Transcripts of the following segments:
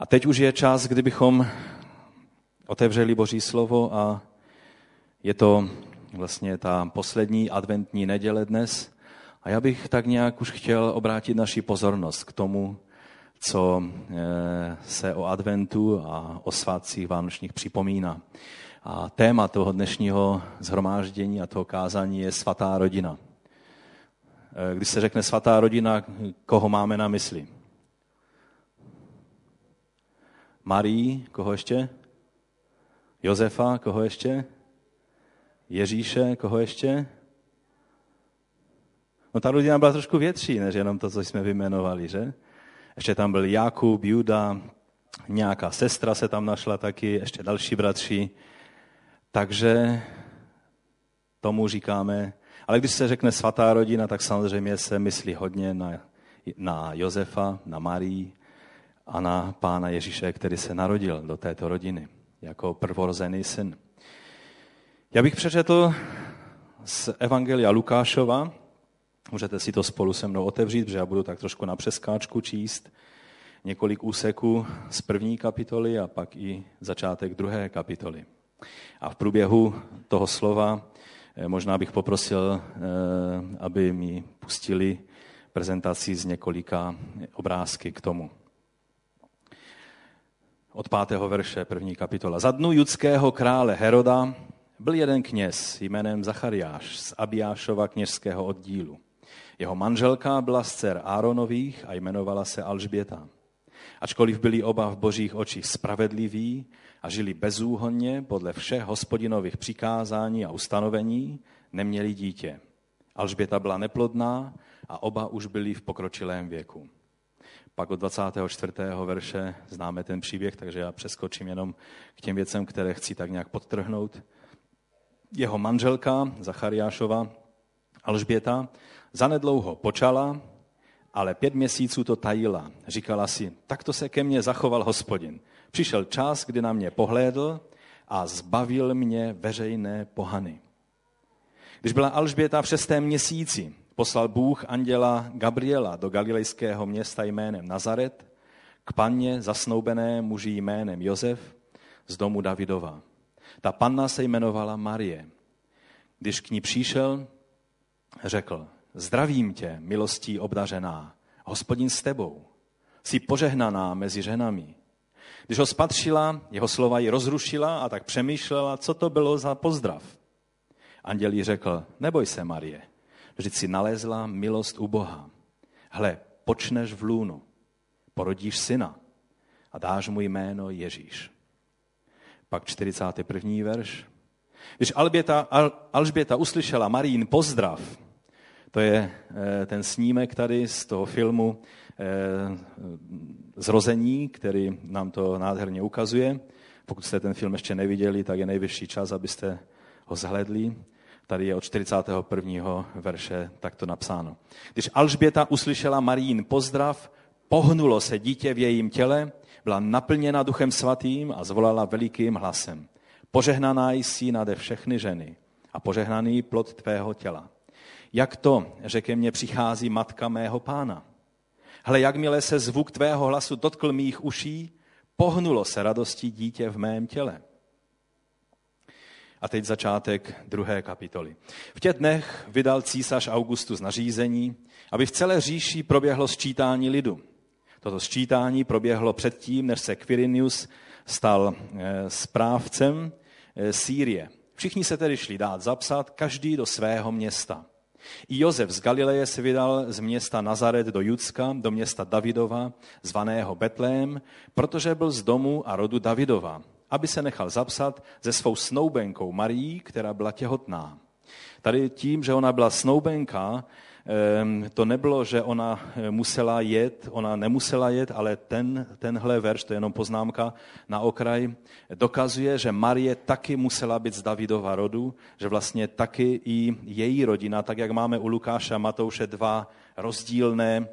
A teď už je čas, kdybychom otevřeli Boží slovo a je to vlastně ta poslední adventní neděle dnes. A já bych tak nějak už chtěl obrátit naši pozornost k tomu, co eh, se o adventu a o svátcích vánočních připomíná. A téma toho dnešního zhromáždění a toho kázání je svatá rodina. Eh, když se řekne svatá rodina, koho máme na mysli? Marii, koho ještě? Josefa, koho ještě? Ježíše, koho ještě? No ta rodina byla trošku větší, než jenom to, co jsme vyjmenovali, že? Ještě tam byl Jakub, Juda, nějaká sestra se tam našla taky, ještě další bratři. Takže tomu říkáme, ale když se řekne svatá rodina, tak samozřejmě se myslí hodně na, na Josefa, na Marii a na pána Ježíše, který se narodil do této rodiny jako prvorozený syn. Já bych přečetl z Evangelia Lukášova, můžete si to spolu se mnou otevřít, protože já budu tak trošku na přeskáčku číst několik úseků z první kapitoly a pak i začátek druhé kapitoly. A v průběhu toho slova eh, možná bych poprosil, eh, aby mi pustili prezentaci z několika obrázky k tomu. Od pátého verše první kapitola. Za dnu judského krále Heroda byl jeden kněz jménem Zachariáš z Abiášova kněžského oddílu. Jeho manželka byla z dcer Áronových a jmenovala se Alžběta. Ačkoliv byli oba v božích očích spravedliví a žili bezúhonně podle všech hospodinových přikázání a ustanovení, neměli dítě. Alžběta byla neplodná a oba už byli v pokročilém věku. Pak od 24. verše známe ten příběh, takže já přeskočím jenom k těm věcem, které chci tak nějak podtrhnout. Jeho manželka Zachariášova, Alžběta, zanedlouho počala, ale pět měsíců to tajila. Říkala si, takto se ke mně zachoval hospodin. Přišel čas, kdy na mě pohlédl a zbavil mě veřejné pohany. Když byla Alžběta v šestém měsíci, poslal Bůh anděla Gabriela do galilejského města jménem Nazaret k panně zasnoubené muži jménem Josef z domu Davidova. Ta panna se jmenovala Marie. Když k ní přišel, řekl, zdravím tě, milostí obdařená, hospodin s tebou, jsi požehnaná mezi ženami. Když ho spatřila, jeho slova ji rozrušila a tak přemýšlela, co to bylo za pozdrav. Anděl jí řekl, neboj se, Marie, Vždyť si nalezla milost u Boha. Hle, počneš v lůnu, porodíš syna a dáš mu jméno Ježíš. Pak 41. verš. Když Alběta, Al, Alžběta uslyšela Marín pozdrav, to je e, ten snímek tady z toho filmu e, Zrození, který nám to nádherně ukazuje. Pokud jste ten film ještě neviděli, tak je nejvyšší čas, abyste ho zhledli. Tady je od 41. verše takto napsáno. Když Alžběta uslyšela Marín pozdrav, pohnulo se dítě v jejím těle, byla naplněna duchem svatým a zvolala velikým hlasem. Požehnaná jsi nade všechny ženy a požehnaný plod tvého těla. Jak to, řekě mě, přichází matka mého pána? Hle, jakmile se zvuk tvého hlasu dotkl mých uší, pohnulo se radostí dítě v mém těle. A teď začátek druhé kapitoly. V těch dnech vydal císař Augustus nařízení, aby v celé říši proběhlo sčítání lidu. Toto sčítání proběhlo předtím, než se Quirinius stal eh, správcem eh, Sýrie. Všichni se tedy šli dát zapsat, každý do svého města. I Josef z Galileje se vydal z města Nazaret do Judska, do města Davidova, zvaného Betlém, protože byl z domu a rodu Davidova aby se nechal zapsat se svou snoubenkou Marií, která byla těhotná. Tady tím, že ona byla snoubenka, to nebylo, že ona eh, musela jet, ona nemusela jet, ale ten, tenhle verš, to je jenom poznámka na okraj, dokazuje, že Marie taky musela být z Davidova rodu, že vlastně taky i její rodina, tak jak máme u Lukáše a Matouše dva rozdílné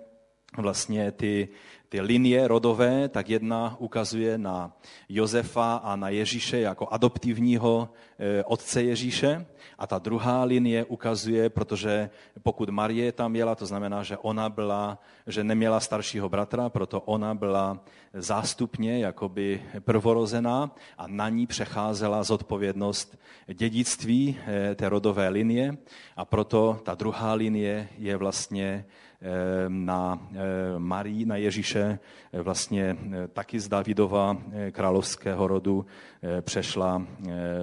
vlastně ty ty linie rodové, tak jedna ukazuje na Josefa a na Ježíše jako adoptivního eh, otce Ježíše. A ta druhá linie ukazuje, protože pokud Marie tam jela, to znamená, že ona byla, že neměla staršího bratra, proto ona byla zástupně jakoby prvorozená a na ní přecházela zodpovědnost dědictví eh, té rodové linie. A proto ta druhá linie je vlastně na eh, Marii, na Ježíše, eh, vlastně taky z Davidova královského rodu přešla,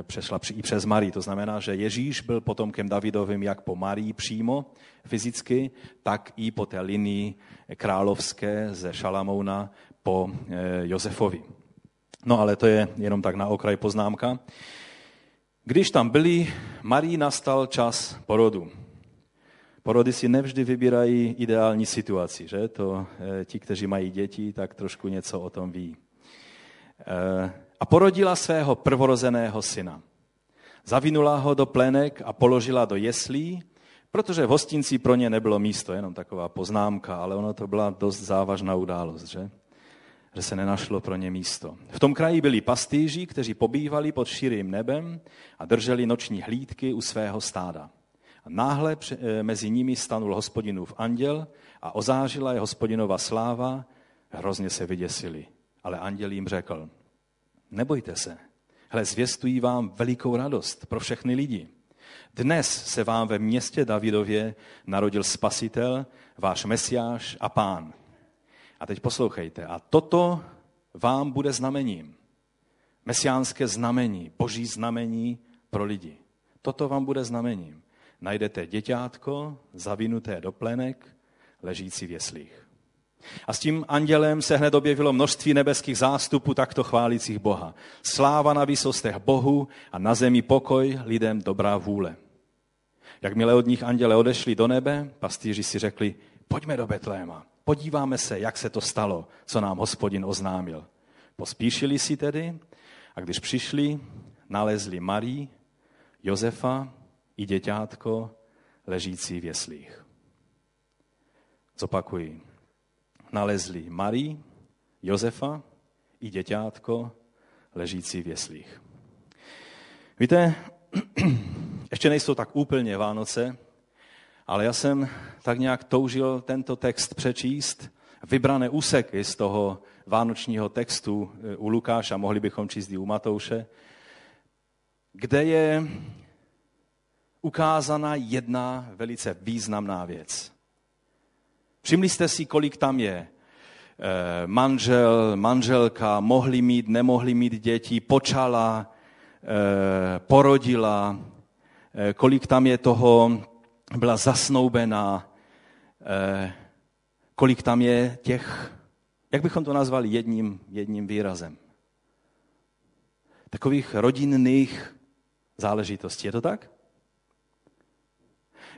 přešla i přes Marii. To znamená, že Ježíš byl potomkem Davidovým jak po Marii přímo fyzicky, tak i po té linii královské ze Šalamouna po Josefovi. No ale to je jenom tak na okraj poznámka. Když tam byli, Marii nastal čas porodu. Porody si nevždy vybírají ideální situaci, že? To eh, ti, kteří mají děti, tak trošku něco o tom ví. Eh, a porodila svého prvorozeného syna. Zavinula ho do plenek a položila do jeslí, protože v hostinci pro ně nebylo místo, jenom taková poznámka, ale ono to byla dost závažná událost, že? že se nenašlo pro ně místo. V tom kraji byli pastýři, kteří pobývali pod širým nebem a drželi noční hlídky u svého stáda. A náhle eh, mezi nimi stanul hospodinův anděl a ozářila je hospodinova sláva, hrozně se vyděsili. Ale anděl jim řekl, nebojte se, hle, zvěstují vám velikou radost pro všechny lidi. Dnes se vám ve městě Davidově narodil spasitel, váš mesiáš a pán. A teď poslouchejte. A toto vám bude znamením. Mesiánské znamení, boží znamení pro lidi. Toto vám bude znamením najdete děťátko zavinuté do plenek, ležící v jeslích. A s tím andělem se hned objevilo množství nebeských zástupů takto chválících Boha. Sláva na výsostech Bohu a na zemi pokoj lidem dobrá vůle. Jakmile od nich anděle odešli do nebe, pastýři si řekli, pojďme do Betléma, podíváme se, jak se to stalo, co nám hospodin oznámil. Pospíšili si tedy a když přišli, nalezli Marii, Josefa i děťátko ležící v jeslích. Zopakuji. Nalezli Marii, Josefa i děťátko ležící v jeslích. Víte, ještě nejsou tak úplně Vánoce, ale já jsem tak nějak toužil tento text přečíst, vybrané úseky z toho vánočního textu u Lukáša, mohli bychom číst i u Matouše, kde je ukázána jedna velice významná věc. Všimli jste si, kolik tam je eh, manžel, manželka, mohli mít, nemohli mít děti, počala, eh, porodila, eh, kolik tam je toho, byla zasnoubená, kolik tam je těch, jak bychom to nazvali jedním, jedním výrazem. Takových rodinných záležitostí. Je to tak?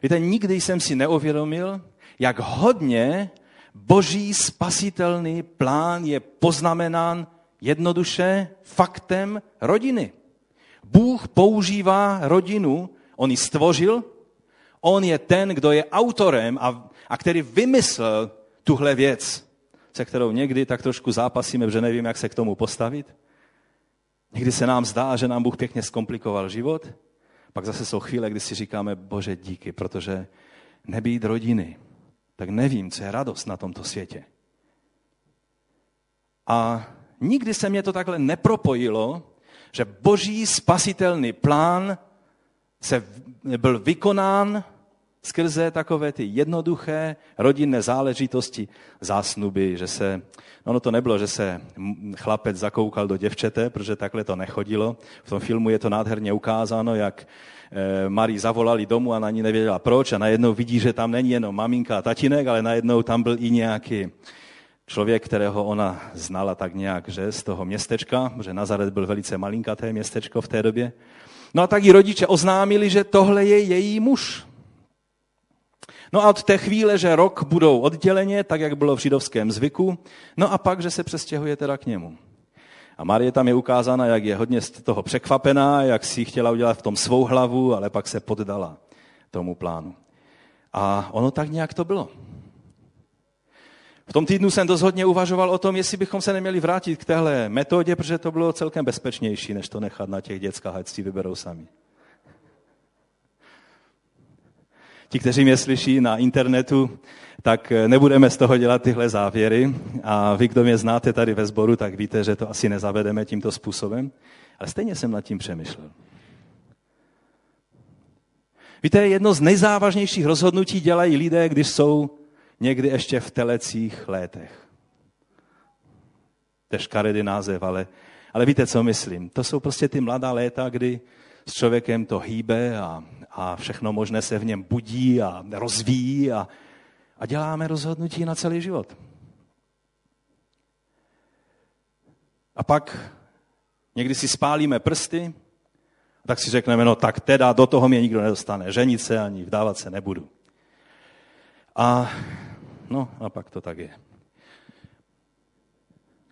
Víte, nikdy jsem si neuvědomil, jak hodně boží spasitelný plán je poznamenán jednoduše faktem rodiny. Bůh používá rodinu, on ji stvořil, on je ten, kdo je autorem a, a který vymyslel tuhle věc, se kterou někdy tak trošku zápasíme, že nevím, jak se k tomu postavit. Někdy se nám zdá, že nám Bůh pěkně zkomplikoval život, pak zase jsou chvíle, kdy si říkáme, bože díky, protože nebýt rodiny, tak nevím, co je radost na tomto světě. A nikdy se mě to takhle nepropojilo, že boží spasitelný plán se byl vykonán skrze takové ty jednoduché rodinné záležitosti, zásnuby, že se, no, no to nebylo, že se chlapec zakoukal do děvčete, protože takhle to nechodilo. V tom filmu je to nádherně ukázáno, jak eh, Marii zavolali domů a na ní nevěděla proč a najednou vidí, že tam není jenom maminka a tatínek, ale najednou tam byl i nějaký člověk, kterého ona znala tak nějak, že z toho městečka, že Nazaret byl velice malinkaté městečko v té době. No a tak i rodiče oznámili, že tohle je její muž. No a od té chvíle, že rok budou odděleně, tak jak bylo v židovském zvyku, no a pak, že se přestěhuje teda k němu. A Marie tam je ukázána, jak je hodně z toho překvapená, jak si chtěla udělat v tom svou hlavu, ale pak se poddala tomu plánu. A ono tak nějak to bylo. V tom týdnu jsem dost hodně uvažoval o tom, jestli bychom se neměli vrátit k téhle metodě, protože to bylo celkem bezpečnější, než to nechat na těch dětskách, ať si vyberou sami. Ti, kteří mě slyší na internetu, tak nebudeme z toho dělat tyhle závěry. A vy, kdo mě znáte tady ve sboru, tak víte, že to asi nezavedeme tímto způsobem. Ale stejně jsem nad tím přemýšlel. Víte, jedno z nejzávažnějších rozhodnutí dělají lidé, když jsou někdy ještě v telecích létech. To je škaredý název, ale, ale víte, co myslím. To jsou prostě ty mladá léta, kdy s člověkem to hýbe a, a všechno možné se v něm budí a rozvíjí a, a děláme rozhodnutí na celý život. A pak někdy si spálíme prsty, tak si řekneme, no tak teda do toho mě nikdo nedostane. Ženit se ani vdávat se nebudu. A no a pak to tak je.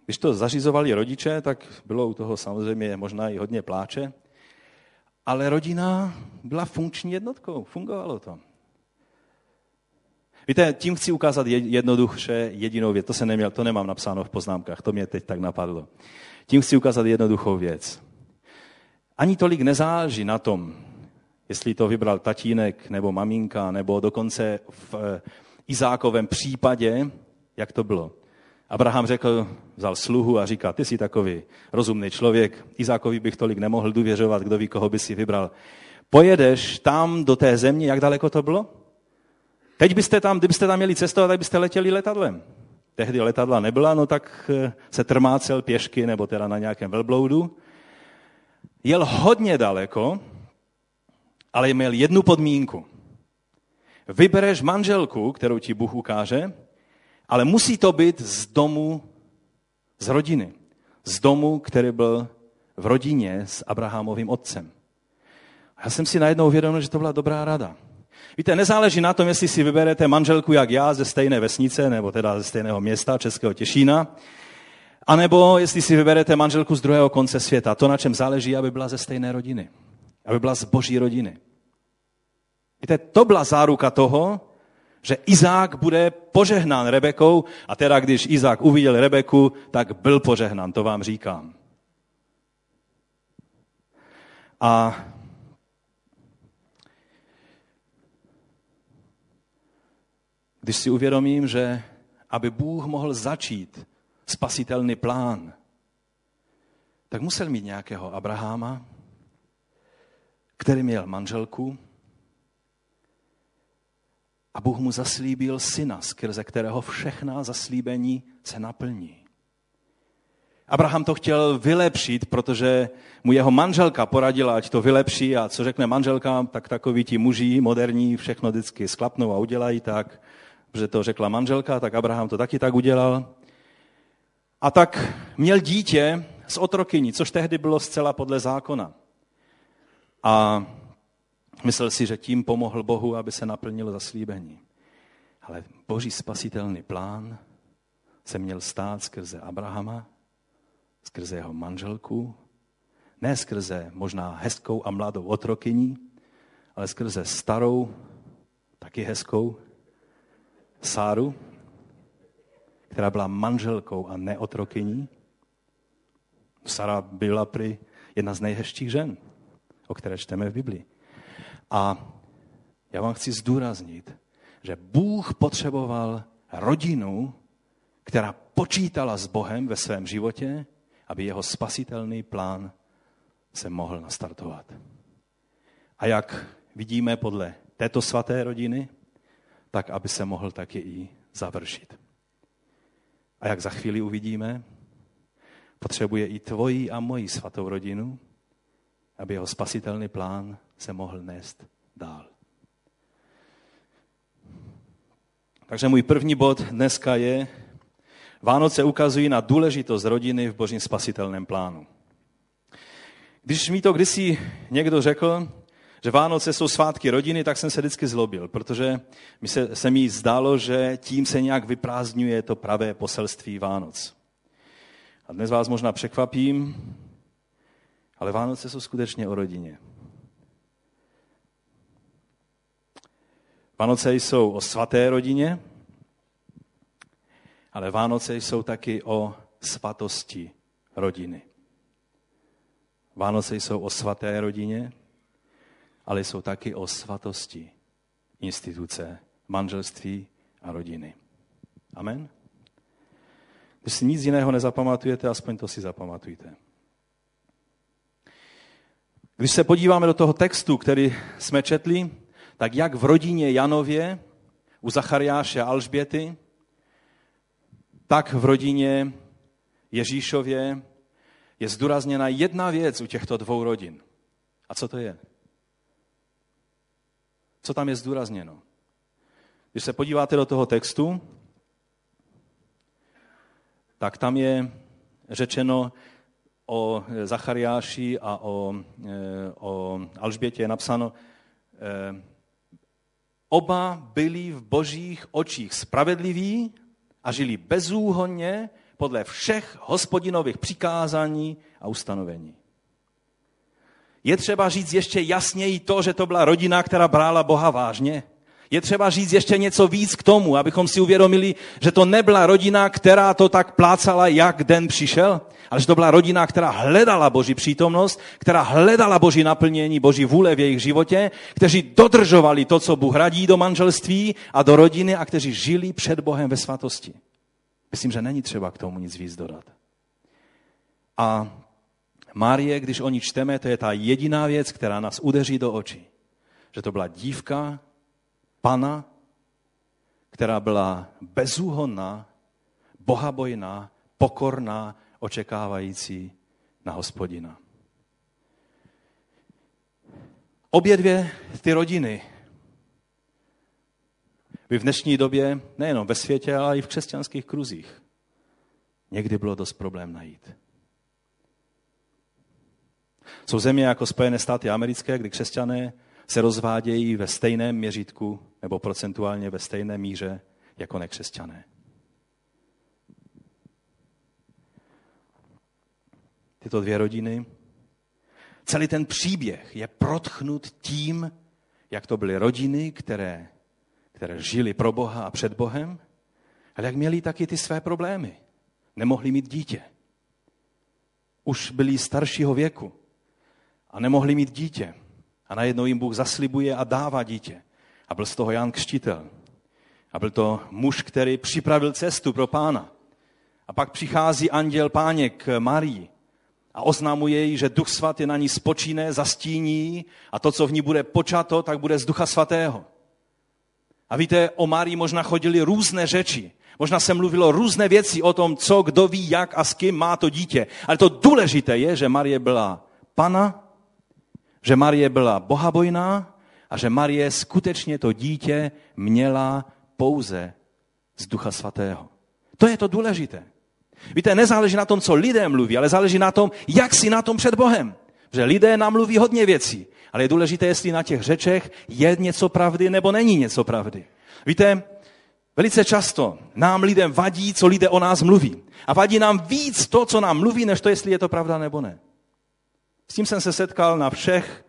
Když to zařizovali rodiče, tak bylo u toho samozřejmě možná i hodně pláče, ale rodina byla funkční jednotkou, fungovalo to. Víte, tím chci ukázat jednoduše jedinou věc. To se neměl, to nemám napsáno v poznámkách, to mě teď tak napadlo. Tím chci ukázat jednoduchou věc. Ani tolik nezáleží na tom, jestli to vybral tatínek nebo maminka, nebo dokonce v eh, Izákovém případě, jak to bylo. Abraham řekl, vzal sluhu a říká, ty jsi takový rozumný člověk, Izákovi bych tolik nemohl důvěřovat, kdo ví, koho by si vybral. Pojedeš tam do té země, jak daleko to bylo? Teď byste tam, kdybyste tam měli cestovat, tak byste letěli letadlem. Tehdy letadla nebyla, no tak eh, se trmácel pěšky nebo teda na nějakém velbloudu. Jel hodně daleko, ale měl jednu podmínku. Vybereš manželku, kterou ti Bůh ukáže, ale musí to být z domu, z rodiny. Z domu, který byl v rodině s Abrahamovým otcem. Já jsem si najednou uvědomil, že to byla dobrá rada. Víte, nezáleží na tom, jestli si vyberete manželku jak já ze stejné vesnice, nebo teda ze stejného města, Českého Těšína, anebo jestli si vyberete manželku z druhého konce světa. To, na čem záleží, aby byla ze stejné rodiny. Aby byla z boží rodiny. Víte, to byla záruka toho, že Izák bude požehnán Rebekou a teda, když Izák uviděl Rebeku, tak byl požehnán, to vám říkám. A když si uvědomím, že aby Bůh mohl začít spasitelný plán, tak musel mít nějakého Abraháma, který měl manželku, a Bůh mu zaslíbil syna, skrze kterého všechna zaslíbení se naplní. Abraham to chtěl vylepšit, protože mu jeho manželka poradila, ať to vylepší a co řekne manželka, tak takoví ti muži moderní všechno vždycky sklapnou a udělají tak, že to řekla manželka, tak Abraham to taky tak udělal. A tak měl dítě z otrokyní, což tehdy bylo zcela podle zákona. A myslel si, že tím pomohl Bohu, aby se naplnilo zaslíbení. Ale boží spasitelný plán se měl stát skrze Abrahama, skrze jeho manželku, ne skrze možná hezkou a mladou otrokyní, ale skrze starou, taky hezkou Sáru, která byla manželkou a neotrokyní. Sara byla prý jedna z nejhezčích žen, o které čteme v Biblii. A já vám chci zdůraznit, že Bůh potřeboval rodinu, která počítala s Bohem ve svém životě, aby jeho spasitelný plán se mohl nastartovat. A jak vidíme podle této svaté rodiny, tak aby se mohl taky i završit. A jak za chvíli uvidíme, potřebuje i tvoji a moji svatou rodinu, aby jeho spasitelný plán se mohl nést dál. Takže můj první bod dneska je, Vánoce ukazují na důležitost rodiny v božím spasitelném plánu. Když mi to kdysi někdo řekl, že Vánoce jsou svátky rodiny, tak jsem se vždycky zlobil, protože mi se, se mi zdálo, že tím se nějak vyprázdňuje to pravé poselství Vánoc. A dnes vás možná překvapím, ale Vánoce jsou skutečně o rodině. Vánoce jsou o svaté rodině Ale Vánoce jsou taky o svatosti rodiny. Vánoce jsou o svaté rodině, ale jsou taky o svatosti instituce manželství a rodiny. Amen? Když si nic jiného nezapamatujete, aspoň to si zapamatujte. Když se podíváme do toho textu, který jsme četli, tak jak v rodině Janově, u Zachariáše a Alžběty, tak v rodině Ježíšově je zdůrazněna jedna věc u těchto dvou rodin. A co to je? Co tam je zdůrazněno? Když se podíváte do toho textu, tak tam je řečeno o Zachariáši a o, e, o Alžbětě je napsáno, e, oba byli v božích očích spravedliví a žili bezúhonně podle všech hospodinových přikázání a ustanovení. Je třeba říct ještě jasněji to, že to byla rodina, která brala Boha vážně. Je třeba říct ještě něco víc k tomu, abychom si uvědomili, že to nebyla rodina, která to tak plácala, jak den přišel, ale že to byla rodina, která hledala Boží přítomnost, která hledala Boží naplnění, Boží vůle v jejich životě, kteří dodržovali to, co Bůh radí do manželství a do rodiny a kteří žili před Bohem ve svatosti. Myslím, že není třeba k tomu nic víc dodat. A Marie, když o ní čteme, to je ta jediná věc, která nás udeří do očí. Že to byla dívka, pana, která byla bezúhonná, bohabojná, pokorná, očekávající na hospodina. Obě dvě ty rodiny by v dnešní době, nejenom ve světě, ale i v křesťanských kruzích, někdy bylo dost problém najít. Jsou země jako Spojené státy americké, kdy křesťané se rozvádějí ve stejném měřítku nebo procentuálně ve stejné míře jako nekřesťané. Tyto dvě rodiny, celý ten příběh je protchnut tím, jak to byly rodiny, které, které žili pro Boha a před Bohem, ale jak měli taky ty své problémy. Nemohli mít dítě. Už byli staršího věku a nemohli mít dítě. A najednou jim Bůh zaslibuje a dává dítě. A byl z toho Jan Křtitel. A byl to muž, který připravil cestu pro pána. A pak přichází anděl páně k Marii a oznamuje jí, že duch svatý na ní spočíne, zastíní a to, co v ní bude počato, tak bude z ducha svatého. A víte, o Marii možná chodili různé řeči. Možná se mluvilo různé věci o tom, co, kdo ví, jak a s kým má to dítě. Ale to důležité je, že Marie byla pana, že Marie byla bohabojná a že Marie skutečně to dítě měla pouze z Ducha Svatého. To je to důležité. Víte, nezáleží na tom, co lidé mluví, ale záleží na tom, jak si na tom před Bohem. Že lidé nám mluví hodně věcí, ale je důležité, jestli na těch řečech je něco pravdy nebo není něco pravdy. Víte, velice často nám lidem vadí, co lidé o nás mluví. A vadí nám víc to, co nám mluví, než to, jestli je to pravda nebo ne. S tím jsem se setkal na všech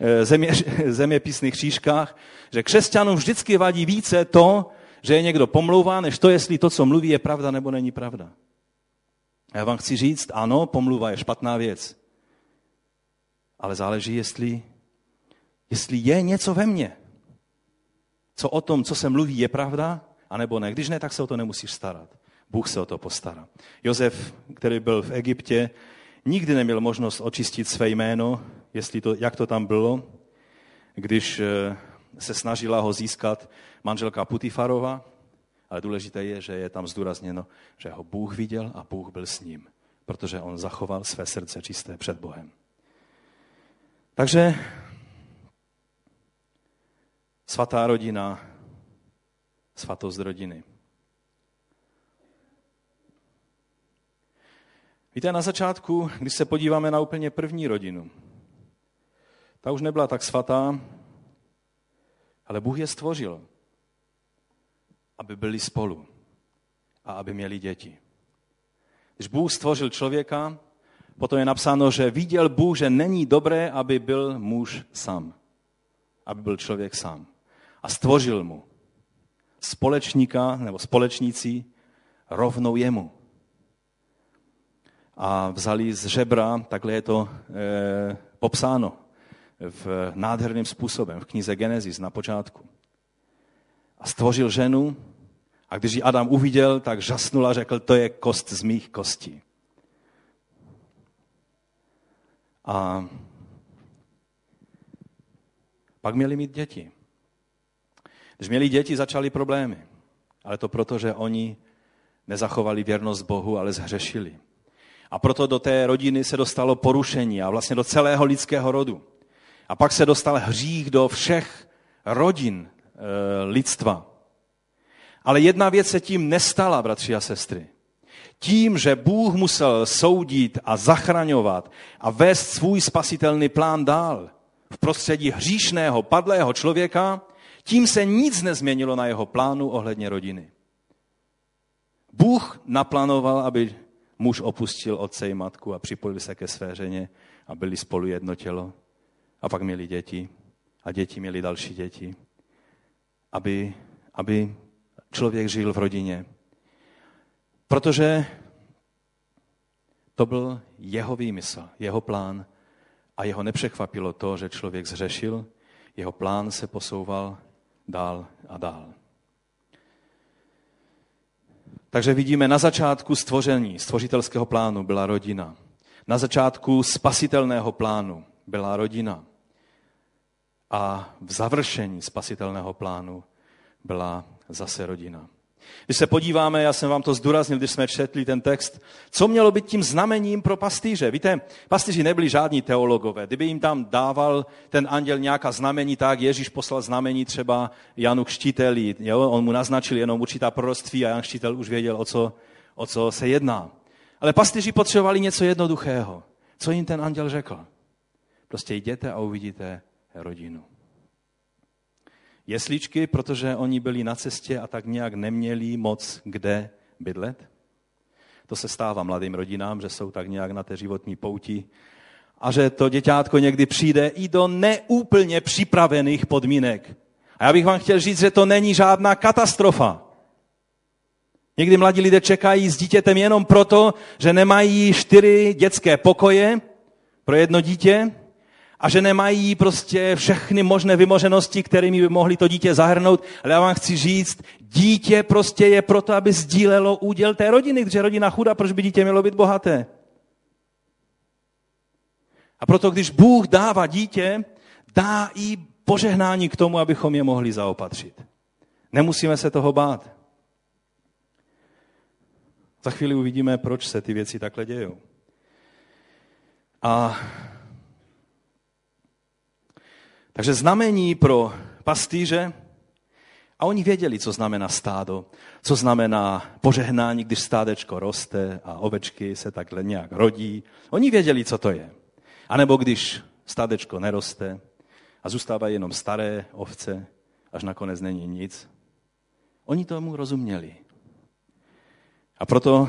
eh, země, zeměpisných křížkách, že křesťanům vždycky vadí více to, že je někdo pomlouvá, než to, jestli to, co mluví, je pravda nebo není pravda. Já vám chci říct, ano, pomluva je špatná věc. Ale záleží, jestli, jestli je něco ve mně. Co o tom, co se mluví, je pravda, anebo ne. Když ne, tak se o to nemusíš starat. Bůh se o to postará. Josef, který byl v Egyptě, nikdy neměl možnost očistit své jméno, jestli to, jak to tam bylo, když eh, se snažila ho získat manželka Putifarova, ale důležité je, že je tam zdůrazněno, že ho Bůh viděl a Bůh byl s ním, protože on zachoval své srdce čisté před Bohem. Takže svatá rodina, svatost rodiny. Víte, na začátku, když se podíváme na úplně první rodinu, ta už nebyla tak svatá, ale Bůh je stvořil aby byli spolu a aby měli děti. Když Bůh stvořil člověka, potom je napsáno, že viděl Bůh, že není dobré, aby byl muž sám. Aby byl člověk sám. A stvořil mu společníka nebo společníci rovnou jemu. A vzali z žebra, takhle je to e, popsáno, v nádherným způsobem v knize Genesis na počátku. A stvořil ženu a když ji Adam uviděl, tak žasnul a řekl, to je kost z mých kostí. A pak měli mít děti. Když měli děti, začaly problémy. Ale to proto, že oni nezachovali věrnost Bohu, ale zhřešili. A proto do té rodiny se dostalo porušení a vlastně do celého lidského rodu. A pak se dostal hřích do všech rodin e, lidstva. Ale jedna věc se tím nestala, bratři a sestry. Tím, že Bůh musel soudit a zachraňovat a vést svůj spasitelný plán dál v prostředí hříšného, padlého člověka, tím se nic nezměnilo na jeho plánu ohledně rodiny. Bůh naplánoval, aby muž opustil otce i matku a připojil se ke své ženě a byli spolu jedno tělo. A pak měli děti a děti měli další děti. Aby, aby člověk žil v rodině. Protože to byl jeho výmysl, jeho plán a jeho nepřekvapilo to, že člověk zřešil, jeho plán se posouval dál a dál. Takže vidíme, na začátku stvoření, stvořitelského plánu byla rodina. Na začátku spasitelného plánu byla rodina. A v završení spasitelného plánu byla zase rodina. Když se podíváme, já jsem vám to zdůraznil, když jsme četli ten text, co mělo být tím znamením pro pastýře. Víte, pastýři nebyli žádní teologové. Kdyby jim tam dával ten anděl nějaká znamení, tak Ježíš poslal znamení třeba Janu Kštíteli. Jo? On mu naznačil jenom určitá proroctví a Jan Kštítel už věděl, o co, o co se jedná. Ale pastýři potřebovali něco jednoduchého. Co jim ten anděl řekl? Prostě jděte a uvidíte rodinu jesličky, protože oni byli na cestě a tak nějak neměli moc kde bydlet. To se stává mladým rodinám, že jsou tak nějak na té životní pouti a že to děťátko někdy přijde i do neúplně připravených podmínek. A já bych vám chtěl říct, že to není žádná katastrofa. Někdy mladí lidé čekají s dítětem jenom proto, že nemají čtyři dětské pokoje pro jedno dítě a že nemají prostě všechny možné vymoženosti, kterými by mohli to dítě zahrnout. Ale já vám chci říct, dítě prostě je proto, aby sdílelo úděl té rodiny, protože rodina chuda, proč by dítě mělo být bohaté? A proto, když Bůh dává dítě, dá i požehnání k tomu, abychom je mohli zaopatřit. Nemusíme se toho bát. Za chvíli uvidíme, proč se ty věci takhle dějou. A takže znamení pro pastýře, a oni věděli, co znamená stádo, co znamená požehnání, když stádečko roste a ovečky se takhle nějak rodí. Oni věděli, co to je. A nebo když stádečko neroste a zůstávají jenom staré ovce, až nakonec není nic. Oni tomu rozuměli. A proto,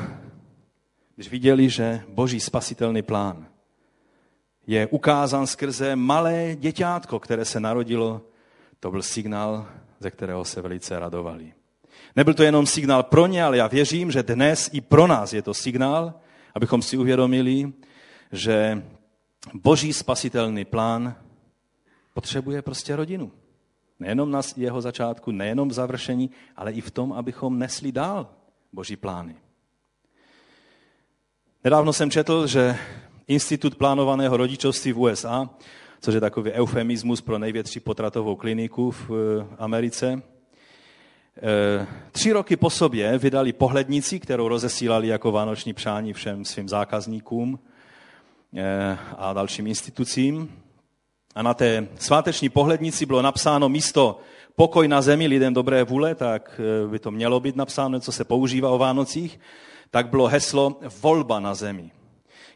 když viděli, že boží spasitelný plán je ukázán skrze malé děťátko, které se narodilo. To byl signál, ze kterého se velice radovali. Nebyl to jenom signál pro ně, ale já věřím, že dnes i pro nás je to signál, abychom si uvědomili, že boží spasitelný plán potřebuje prostě rodinu. Nejenom na jeho začátku, nejenom v završení, ale i v tom, abychom nesli dál boží plány. Nedávno jsem četl, že Institut plánovaného rodičovství v USA, což je takový eufemismus pro největší potratovou kliniku v eh, Americe. Eh, tři roky po sobě vydali pohlednici, kterou rozesílali jako vánoční přání všem svým zákazníkům eh, a dalším institucím. A na té sváteční pohlednici bylo napsáno místo pokoj na zemi lidem dobré vůle, tak by to mělo být napsáno, co se používá o Vánocích, tak bylo heslo volba na zemi.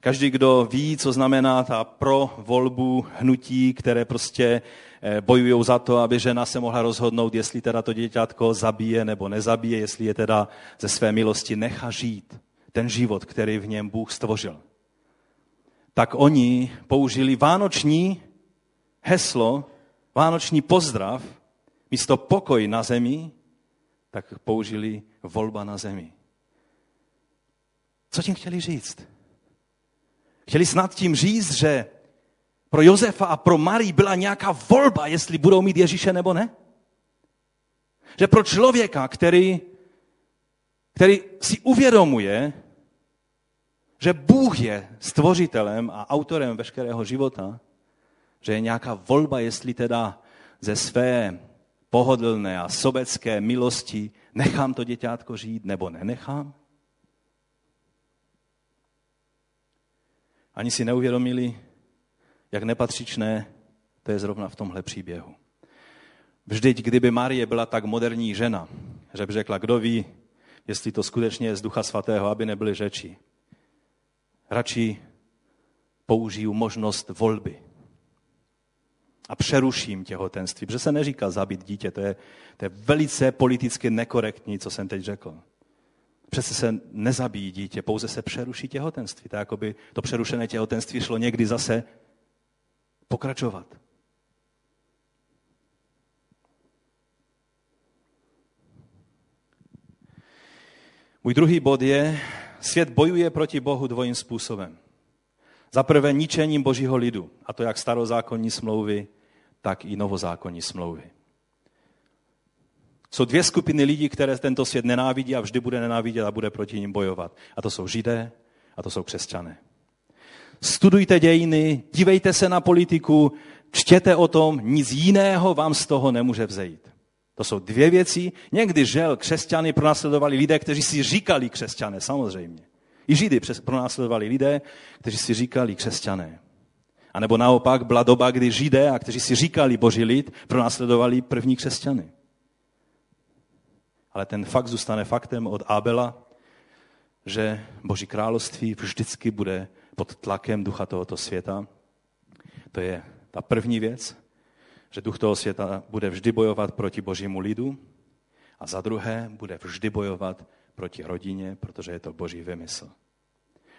Každý, kdo ví, co znamená ta pro volbu hnutí, které prostě eh, bojují za to, aby žena se mohla rozhodnout, jestli teda to děťátko zabije nebo nezabije, jestli je teda ze své milosti nechá žít ten život, který v něm Bůh stvořil. Tak oni použili vánoční heslo, vánoční pozdrav, místo pokoj na zemi, tak použili volba na zemi. Co tím chtěli říct? Chtěli snad tím říct, že pro Josefa a pro Marii byla nějaká volba, jestli budou mít Ježíše nebo ne? Že pro člověka, který, který si uvědomuje, že Bůh je stvořitelem a autorem veškerého života, že je nějaká volba, jestli teda ze své pohodlné a sobecké milosti nechám to děťátko žít nebo nenechám? Ani si neuvědomili, jak nepatřičné to je zrovna v tomhle příběhu. Vždyť, kdyby Marie byla tak moderní žena, že by řekla, kdo ví, jestli to skutečně je z Ducha Svatého, aby nebyly řeči. Radši použiju možnost volby a přeruším těhotenství. Protože se neříká zabít dítě, to je, to je velice politicky nekorektní, co jsem teď řekl. Přece se nezabíjí dítě, pouze se přeruší těhotenství. Tak jako by to přerušené těhotenství šlo někdy zase pokračovat. Můj druhý bod je, svět bojuje proti Bohu dvojím způsobem. Za prvé ničením božího lidu, a to jak starozákonní smlouvy, tak i novozákonní smlouvy. Jsou dvě skupiny lidí, které tento svět nenávidí a vždy bude nenávidět a bude proti ním bojovat. A to jsou židé a to jsou křesťané. Studujte dějiny, dívejte se na politiku, čtěte o tom, nic jiného vám z toho nemůže vzejít. To jsou dvě věci. Někdy žel křesťany pronásledovali lidé, kteří si říkali křesťané, samozřejmě. I židy pronásledovali lidé, kteří si říkali křesťané. A nebo naopak byla doba, kdy židé, a kteří si říkali boží lid, pronásledovali první křesťany. Ale ten fakt zůstane faktem od Abela, že boží království vždycky bude pod tlakem ducha tohoto světa. To je ta první věc, že duch toho světa bude vždy bojovat proti božímu lidu a za druhé bude vždy bojovat proti rodině, protože je to boží vymysl.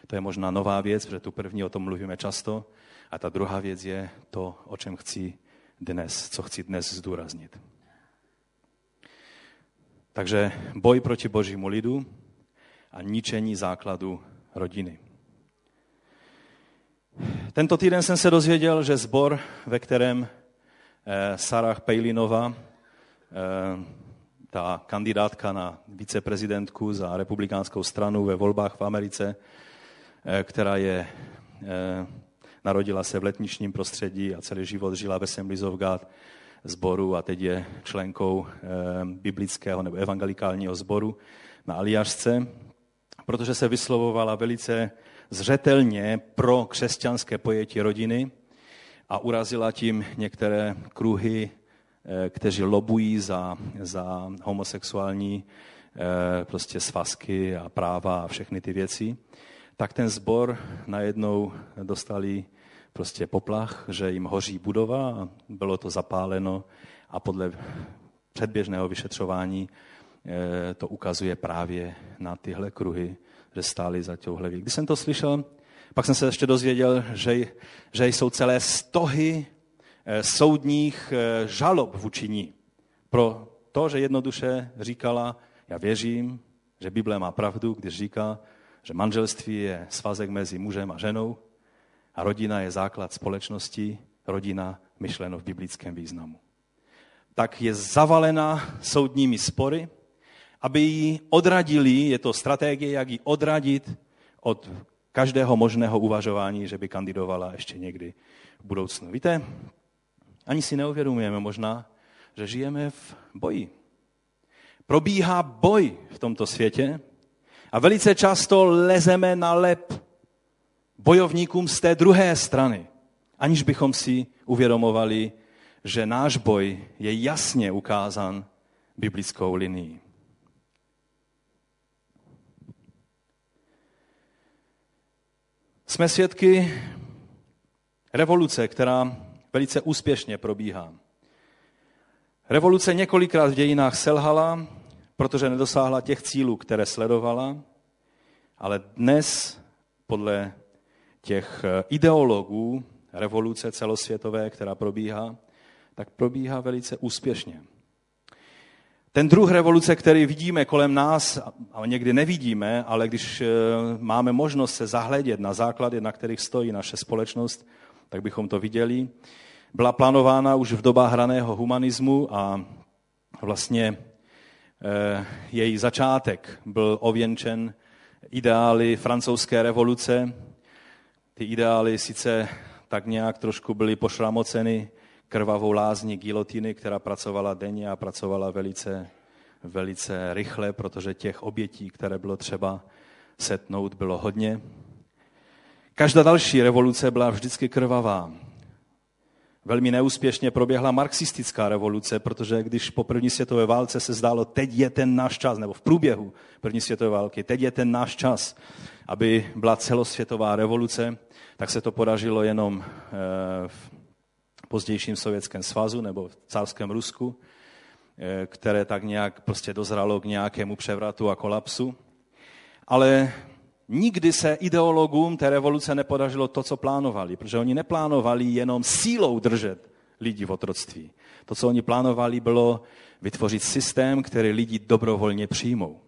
To je možná nová věc, protože tu první o tom mluvíme často, a ta druhá věc je to, o čem chci dnes, co chci dnes zdůraznit. Takže boj proti božímu lidu a ničení základu rodiny. Tento týden jsem se dozvěděl, že zbor, ve kterém eh, Sarah Pejlinova, eh, ta kandidátka na viceprezidentku za republikánskou stranu ve volbách v Americe, eh, která je Narodila se v letničním prostředí a celý život žila ve Assemblies zboru a teď je členkou eh, biblického nebo evangelikálního zboru na Aliašce, protože se vyslovovala velice zřetelně pro křesťanské pojetí rodiny a urazila tím některé kruhy, eh, kteří lobují za, za homosexuální eh, prostě svazky a práva a všechny ty věci, tak ten zbor najednou dostali prostě poplach, že jim hoří budova a bylo to zapáleno a podle předběžného vyšetřování eh, to ukazuje právě na tyhle kruhy, že stály za touhle Když jsem to slyšel, pak jsem se ještě dozvěděl, že, že jsou celé stohy eh, soudních eh, žalob vůči ní. Pro to, že jednoduše říkala, já věřím, že Bible má pravdu, když říká, že manželství je svazek mezi mužem a ženou a rodina je základ společnosti, rodina myšleno v biblickém významu. Tak je zavalena soudními spory, aby ji odradili, je to strategie, jak ji odradit od každého možného uvažování, že by kandidovala ještě někdy v budoucnu. Víte, ani si neuvědomujeme možná, že žijeme v boji. Probíhá boj v tomto světě a velice často lezeme na lep bojovníkům z té druhé strany, aniž bychom si uvědomovali, že náš boj je jasně ukázán biblickou linií. Jsme svědky revoluce, která velice úspěšně probíhá. Revoluce několikrát v dějinách selhala, protože nedosáhla těch cílů, které sledovala, ale dnes podle těch eh, ideologů revoluce celosvětové, která probíhá, tak probíhá velice úspěšně. Ten druh revoluce, který vidíme kolem nás, a někdy nevidíme, ale když eh, máme možnost se zahledět na základy, na kterých stojí naše společnost, tak bychom to viděli, byla plánována už v dobách hraného humanismu a vlastně eh, její začátek byl ověnčen ideály francouzské revoluce. Ty ideály sice tak nějak trošku byly pošramoceny krvavou lázní gilotiny, která pracovala denně a pracovala velice, velice rychle, protože těch obětí, které bylo třeba setnout, bylo hodně. Každá další revoluce byla vždycky krvavá. Velmi neúspěšně proběhla marxistická revoluce, protože když po první světové válce se zdálo, teď je ten náš čas, nebo v průběhu první světové války, teď je ten náš čas, aby byla celosvětová revoluce, tak se to podařilo jenom eh, v pozdějším Sovětském svazu nebo v cárském Rusku, eh, které tak nějak prostě dozralo k nějakému převratu a kolapsu. Ale nikdy se ideologům té revoluce nepodařilo to, co plánovali, protože oni neplánovali jenom sílou držet lidi v otroctví. To, co oni plánovali, bylo vytvořit systém, který lidi dobrovolně přijmou.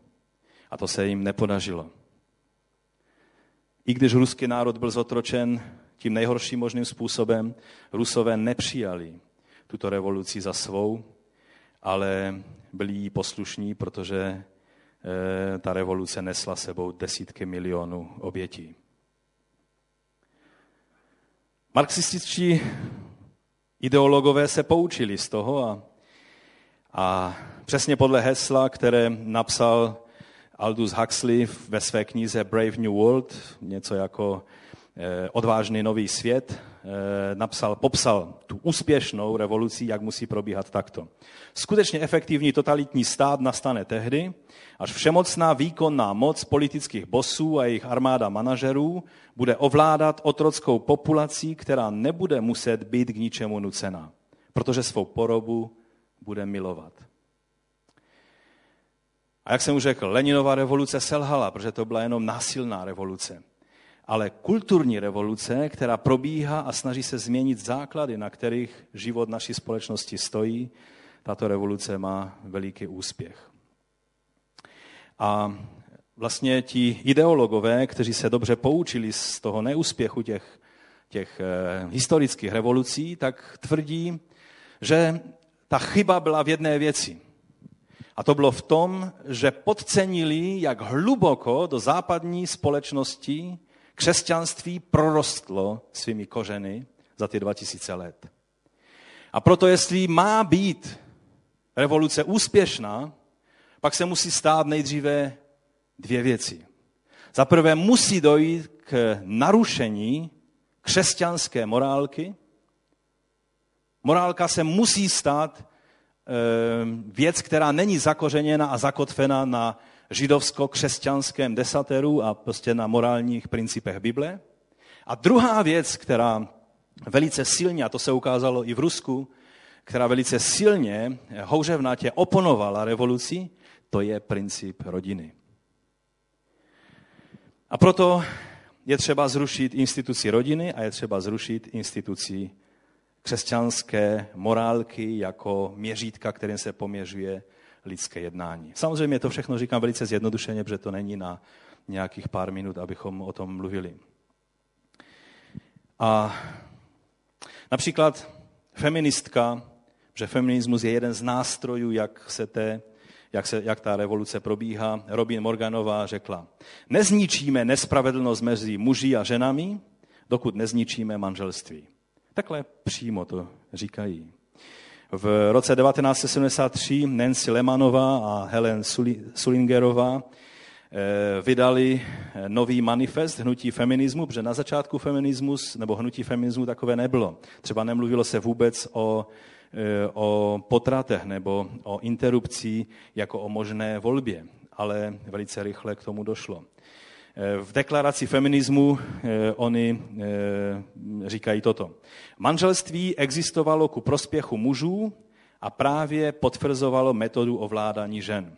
A to se jim nepodařilo. I když ruský národ byl zotročen tím nejhorším možným způsobem, Rusové nepřijali tuto revoluci za svou, ale byli jí poslušní, protože ta revoluce nesla sebou desítky milionů obětí. Marxističtí ideologové se poučili z toho a, a přesně podle hesla, které napsal Aldous Huxley ve své knize Brave New World, něco jako eh, odvážný nový svět, Eh, napsal, popsal tu úspěšnou revoluci, jak musí probíhat takto. Skutečně efektivní totalitní stát nastane tehdy, až všemocná výkonná moc politických bosů a jejich armáda manažerů bude ovládat otrockou populací, která nebude muset být k ničemu nucena, protože svou porobu bude milovat. A jak jsem už řekl, Leninova revoluce selhala, protože to byla jenom násilná revoluce ale kulturní revoluce, která probíhá a snaží se změnit základy, na kterých život naší společnosti stojí, tato revoluce má veliký úspěch. A vlastně ti ideologové, kteří se dobře poučili z toho neúspěchu těch, těch eh, historických revolucí, tak tvrdí, že ta chyba byla v jedné věci. A to bylo v tom, že podcenili, jak hluboko do západní společnosti křesťanství prorostlo svými kořeny za ty 2000 let. A proto, jestli má být revoluce úspěšná, pak se musí stát nejdříve dvě věci. Za prvé musí dojít k narušení křesťanské morálky. Morálka se musí stát eh, věc, která není zakořeněna a zakotvena na židovsko-křesťanském desateru a prostě na morálních principech Bible. A druhá věc, která velice silně, a to se ukázalo i v Rusku, která velice silně, houževnatě oponovala revoluci, to je princip rodiny. A proto je třeba zrušit instituci rodiny a je třeba zrušit instituci křesťanské morálky jako měřítka, kterým se poměřuje lidské jednání. Samozřejmě to všechno říkám velice zjednodušeně, protože to není na nějakých pár minut, abychom o tom mluvili. A například feministka, že feminismus je jeden z nástrojů, jak se té, jak, se, jak ta revoluce probíhá. Robin Morganová řekla, nezničíme nespravedlnost mezi muži a ženami, dokud nezničíme manželství. Takhle přímo to říkají. V roce 1973 Nancy Lemanová a Helen Sulingerová eh, vydali eh, nový manifest hnutí feminismu, protože na začátku feminismus nebo hnutí feminismu takové nebylo. Třeba nemluvilo se vůbec o, eh, o potratech nebo o interrupcí jako o možné volbě, ale velice rychle k tomu došlo. V deklaraci feminismu eh, oni eh, říkají toto. Manželství existovalo ku prospěchu mužů a právě potvrzovalo metodu ovládání žen.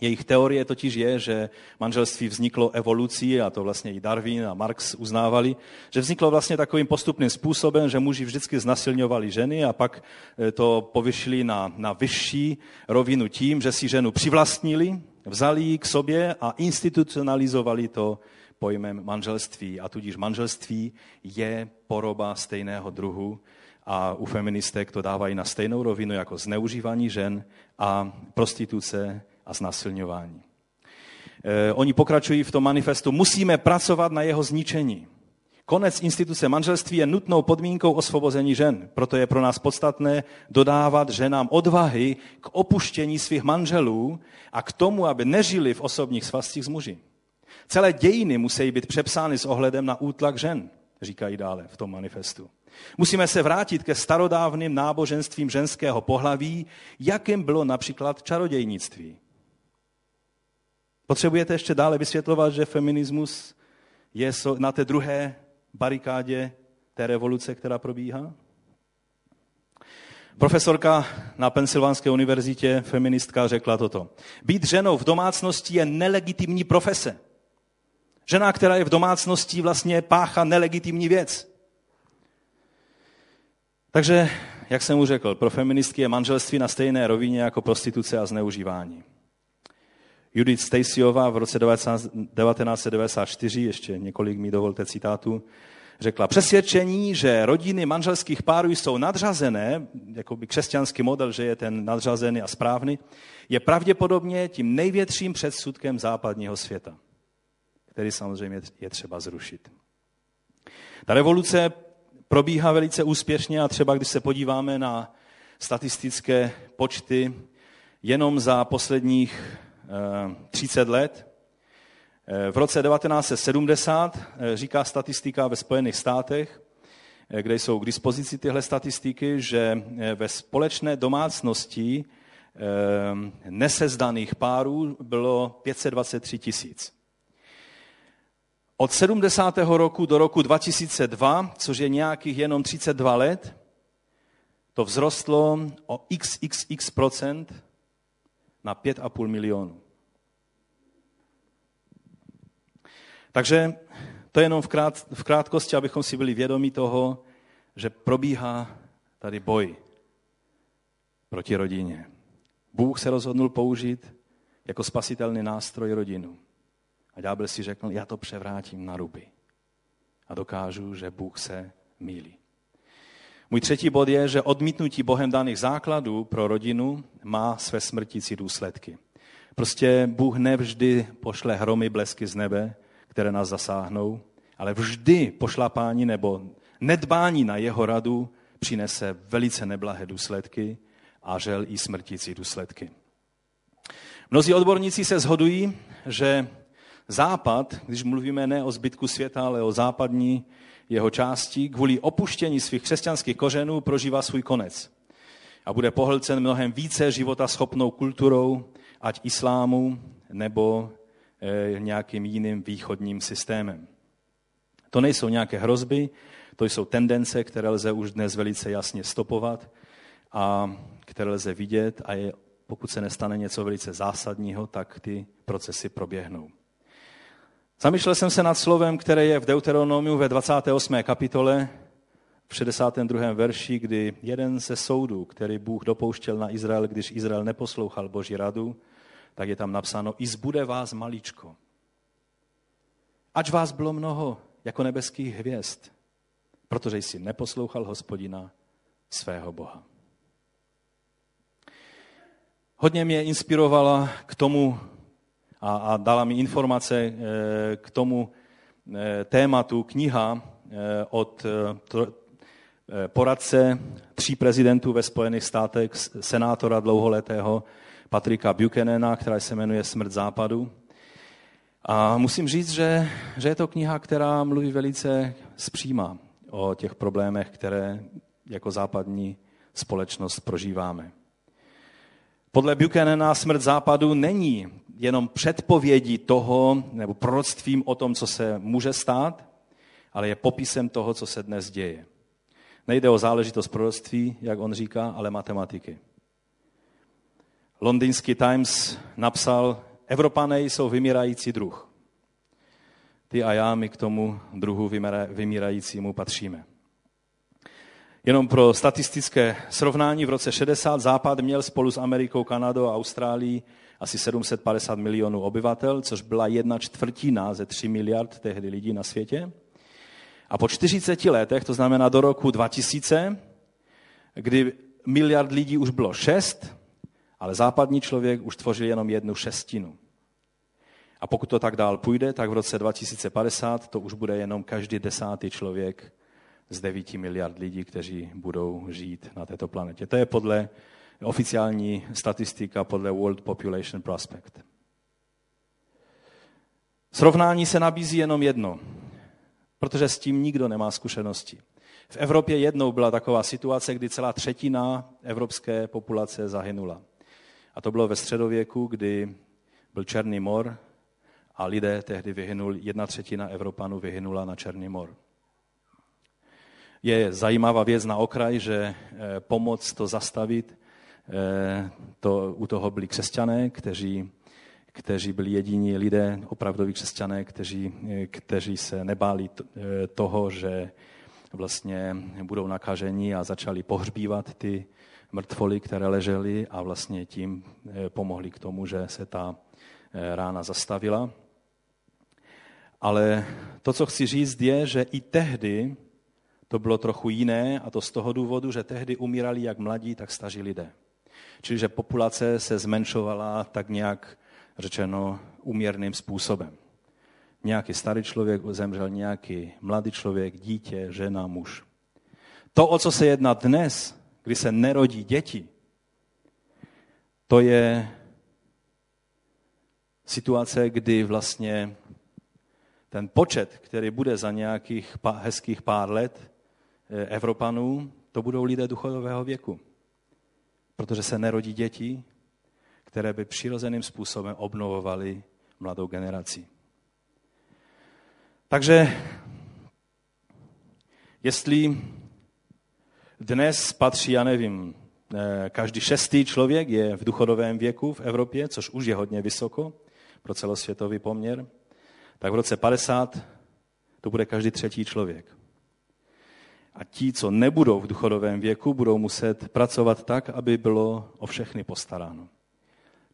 Jejich teorie totiž je, že manželství vzniklo evolucí, a to vlastně i Darwin a Marx uznávali, že vzniklo vlastně takovým postupným způsobem, že muži vždycky znasilňovali ženy a pak eh, to povyšili na, na vyšší rovinu tím, že si ženu přivlastnili, vzali ji k sobě a institucionalizovali to pojmem manželství. A tudíž manželství je poroba stejného druhu a u feministek to dávají na stejnou rovinu jako zneužívání žen a prostituce a znasilňování. E, oni pokračují v tom manifestu, musíme pracovat na jeho zničení. Konec instituce manželství je nutnou podmínkou osvobození žen. Proto je pro nás podstatné dodávat ženám odvahy k opuštění svých manželů a k tomu, aby nežili v osobních svazcích s muži. Celé dějiny musí být přepsány s ohledem na útlak žen, říkají dále v tom manifestu. Musíme se vrátit ke starodávným náboženstvím ženského pohlaví, jakým bylo například čarodějnictví. Potřebujete ještě dále vysvětlovat, že feminismus je na té druhé barikádě té revoluce, která probíhá? Profesorka na Pensylvánské univerzitě, feministka, řekla toto. Být ženou v domácnosti je nelegitimní profese. Žena, která je v domácnosti, vlastně pácha nelegitimní věc. Takže, jak jsem mu řekl, pro feministky je manželství na stejné rovině jako prostituce a zneužívání. Judith Stacyová v roce 1994, ještě několik mi dovolte citátů, řekla, přesvědčení, že rodiny manželských párů jsou nadřazené, jako by křesťanský model, že je ten nadřazený a správný, je pravděpodobně tím největším předsudkem západního světa, který samozřejmě je třeba zrušit. Ta revoluce probíhá velice úspěšně a třeba když se podíváme na statistické počty jenom za posledních 30 let. V roce 1970 říká statistika ve Spojených státech, kde jsou k dispozici tyhle statistiky, že ve společné domácnosti nesezdaných párů bylo 523 tisíc. Od 70. roku do roku 2002, což je nějakých jenom 32 let, to vzrostlo o xxx procent na 5,5 milionů. Takže to je jenom v, krát, v krátkosti, abychom si byli vědomi toho, že probíhá tady boj proti rodině. Bůh se rozhodnul použít jako spasitelný nástroj rodinu. A ďábel si řekl, já to převrátím na ruby. A dokážu, že Bůh se mílí. Můj třetí bod je, že odmítnutí Bohem daných základů pro rodinu má své smrtící důsledky. Prostě Bůh nevždy pošle hromy, blesky z nebe, které nás zasáhnou, ale vždy pošlapání nebo nedbání na jeho radu přinese velice neblahé důsledky a žel i smrtící důsledky. Mnozí odborníci se shodují, že Západ, když mluvíme ne o zbytku světa, ale o západní jeho části, kvůli opuštění svých křesťanských kořenů prožívá svůj konec. A bude pohlcen mnohem více života schopnou kulturou, ať islámu nebo nějakým jiným východním systémem. To nejsou nějaké hrozby, to jsou tendence, které lze už dnes velice jasně stopovat a které lze vidět a je, pokud se nestane něco velice zásadního, tak ty procesy proběhnou. Zamýšlel jsem se nad slovem, které je v Deuteronomiu ve 28. kapitole, v 62. verši, kdy jeden ze soudů, který Bůh dopouštěl na Izrael, když Izrael neposlouchal Boží radu, tak je tam napsáno, i zbude vás maličko. Ač vás bylo mnoho jako nebeských hvězd, protože jsi neposlouchal hospodina svého Boha. Hodně mě inspirovala k tomu a, a dala mi informace eh, k tomu eh, tématu kniha eh, od poradce tří prezidentů ve Spojených státech, senátora dlouholetého Patrika Buchanana, která se jmenuje Smrt západu. A musím říct, že, že je to kniha, která mluví velice zpříma o těch problémech, které jako západní společnost prožíváme. Podle Buchanana smrt západu není jenom předpovědí toho, nebo proroctvím o tom, co se může stát, ale je popisem toho, co se dnes děje. Nejde o záležitost proroctví, jak on říká, ale matematiky. Londýnský Times napsal Evropané jsou vymírající druh. Ty a já, my k tomu druhu vymírajícímu patříme. Jenom pro statistické srovnání, v roce 60 Západ měl spolu s Amerikou, Kanadou a Austrálií asi 750 milionů obyvatel, což byla jedna čtvrtina ze 3 miliard tehdy lidí na světě. A po 40 letech, to znamená do roku 2000, kdy miliard lidí už bylo 6, ale západní člověk už tvořil jenom jednu šestinu. A pokud to tak dál půjde, tak v roce 2050 to už bude jenom každý desátý člověk z 9 miliard lidí, kteří budou žít na této planetě. To je podle oficiální statistika, podle World Population Prospect. Srovnání se nabízí jenom jedno, protože s tím nikdo nemá zkušenosti. V Evropě jednou byla taková situace, kdy celá třetina evropské populace zahynula. A to bylo ve středověku, kdy byl Černý mor a lidé tehdy vyhynul, jedna třetina Evropanů vyhynula na Černý mor. Je zajímavá věc na okraj, že eh, pomoc to zastavit, eh, to, u toho byli křesťané, kteří, kteří byli jediní lidé, opravdoví křesťané, kteří, eh, kteří se nebáli toho, že vlastně budou nakaženi a začali pohřbívat ty mrtvoly, které ležely a vlastně tím pomohli k tomu, že se ta rána zastavila. Ale to, co chci říct, je, že i tehdy to bylo trochu jiné a to z toho důvodu, že tehdy umírali jak mladí, tak staří lidé. Čili že populace se zmenšovala tak nějak řečeno uměrným způsobem. Nějaký starý člověk zemřel, nějaký mladý člověk, dítě, žena, muž. To, o co se jedná dnes, kdy se nerodí děti, to je situace, kdy vlastně ten počet, který bude za nějakých hezkých pár let, Eh, Evropanů, to budou lidé duchového věku. Protože se nerodí děti, které by přirozeným způsobem obnovovaly mladou generaci. Takže jestli dnes patří, já nevím, eh, každý šestý člověk je v duchovém věku v Evropě, což už je hodně vysoko pro celosvětový poměr, tak v roce 50 to bude každý třetí člověk. A ti, co nebudou v duchodovém věku, budou muset pracovat tak, aby bylo o všechny postaráno.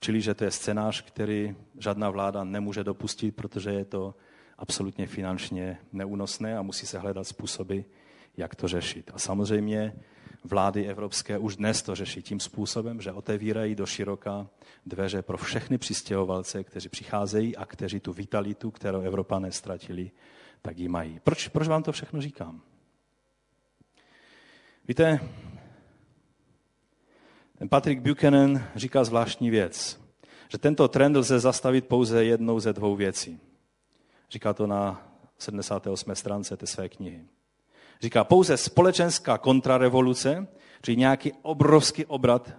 Čili, že to je scénář, který žádná vláda nemůže dopustit, protože je to absolutně finančně neúnosné a musí se hledat způsoby, jak to řešit. A samozřejmě vlády evropské už dnes to řeší tím způsobem, že otevírají do široka dveře pro všechny přistěhovalce, kteří přicházejí a kteří tu vitalitu, kterou Evropané ztratili, tak ji mají. Proč, proč vám to všechno říkám? Víte, ten Patrick Buchanan říká zvláštní věc, že tento trend lze zastavit pouze jednou ze dvou věcí. Říká to na 78. stránce té své knihy. Říká, pouze společenská kontrarevoluce, čili nějaký obrovský obrat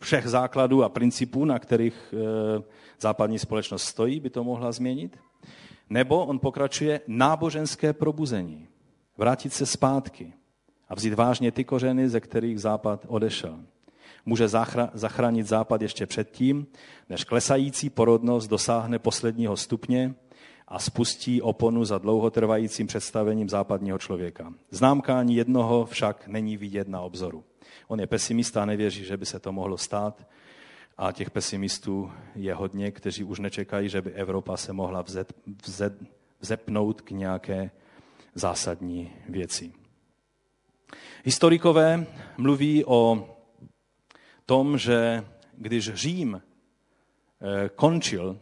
všech základů a principů, na kterých e, západní společnost stojí, by to mohla změnit. Nebo on pokračuje náboženské probuzení. Vrátit se zpátky a vzít vážně ty kořeny, ze kterých Západ odešel. Může zachránit Západ ještě předtím, než klesající porodnost dosáhne posledního stupně a spustí oponu za dlouhotrvajícím představením západního člověka. Známka ani jednoho však není vidět na obzoru. On je pesimista a nevěří, že by se to mohlo stát. A těch pesimistů je hodně, kteří už nečekají, že by Evropa se mohla vzet, vzet, vzepnout k nějaké zásadní věci. Historikové mluví o tom, že když Řím eh, končil,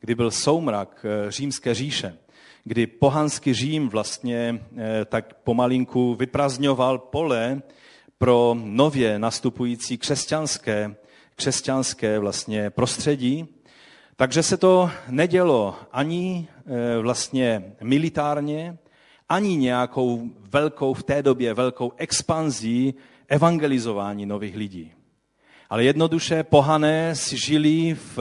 kdy byl soumrak eh, římské říše, kdy pohanský Řím vlastně eh, tak pomalinku vyprazňoval pole pro nově nastupující křesťanské, křesťanské vlastně prostředí, takže se to nedělo ani vlastně militárně, ani nějakou velkou, v té době velkou expanzí evangelizování nových lidí. Ale jednoduše pohané si žili v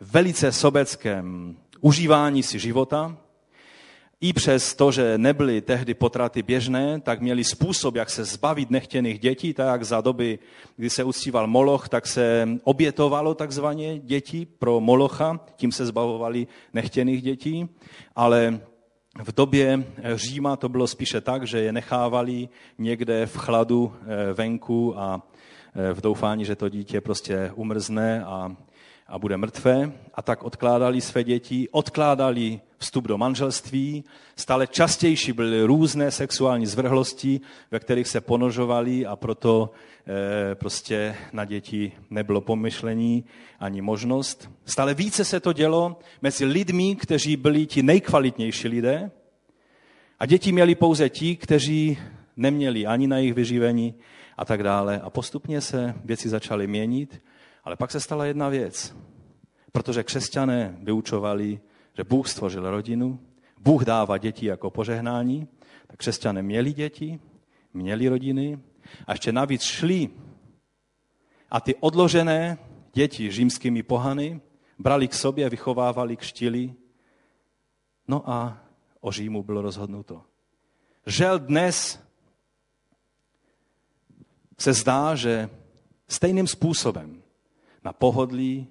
velice sobeckém užívání si života, i přes to, že nebyly tehdy potraty běžné, tak měli způsob, jak se zbavit nechtěných dětí, tak jak za doby, kdy se uctíval Moloch, tak se obětovalo takzvaně děti pro Molocha, tím se zbavovali nechtěných dětí, ale v době Říma to bylo spíše tak, že je nechávali někde v chladu eh, venku a eh, v doufání, že to dítě prostě umrzne a a bude mrtvé a tak odkládali své děti, odkládali vstup do manželství, stále častější byly různé sexuální zvrhlosti, ve kterých se ponožovali a proto e, prostě na děti nebylo pomyšlení ani možnost. Stále více se to dělo mezi lidmi, kteří byli ti nejkvalitnější lidé a děti měli pouze ti, kteří neměli ani na jejich vyživení a tak dále. A postupně se věci začaly měnit ale pak se stala jedna věc. Protože křesťané vyučovali, že Bůh stvořil rodinu, Bůh dává děti jako požehnání, tak křesťané měli děti, měli rodiny a ještě navíc šli a ty odložené děti římskými pohany brali k sobě, vychovávali, kštili. No a o Římu bylo rozhodnuto. Žel dnes se zdá, že stejným způsobem na pohodlí,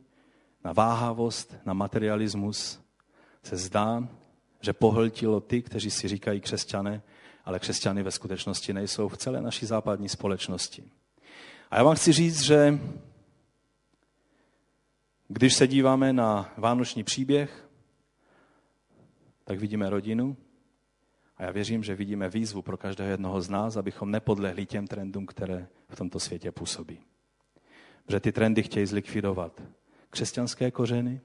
na váhavost, na materialismus, se zdá, že pohltilo ty, kteří si říkají křesťané, ale křesťany ve skutečnosti nejsou v celé naší západní společnosti. A já vám chci říct, že když se díváme na vánoční příběh, tak vidíme rodinu a já věřím, že vidíme výzvu pro každého jednoho z nás, abychom nepodlehli těm trendům, které v tomto světě působí že ty trendy chtějí zlikvidovat křesťanské kořeny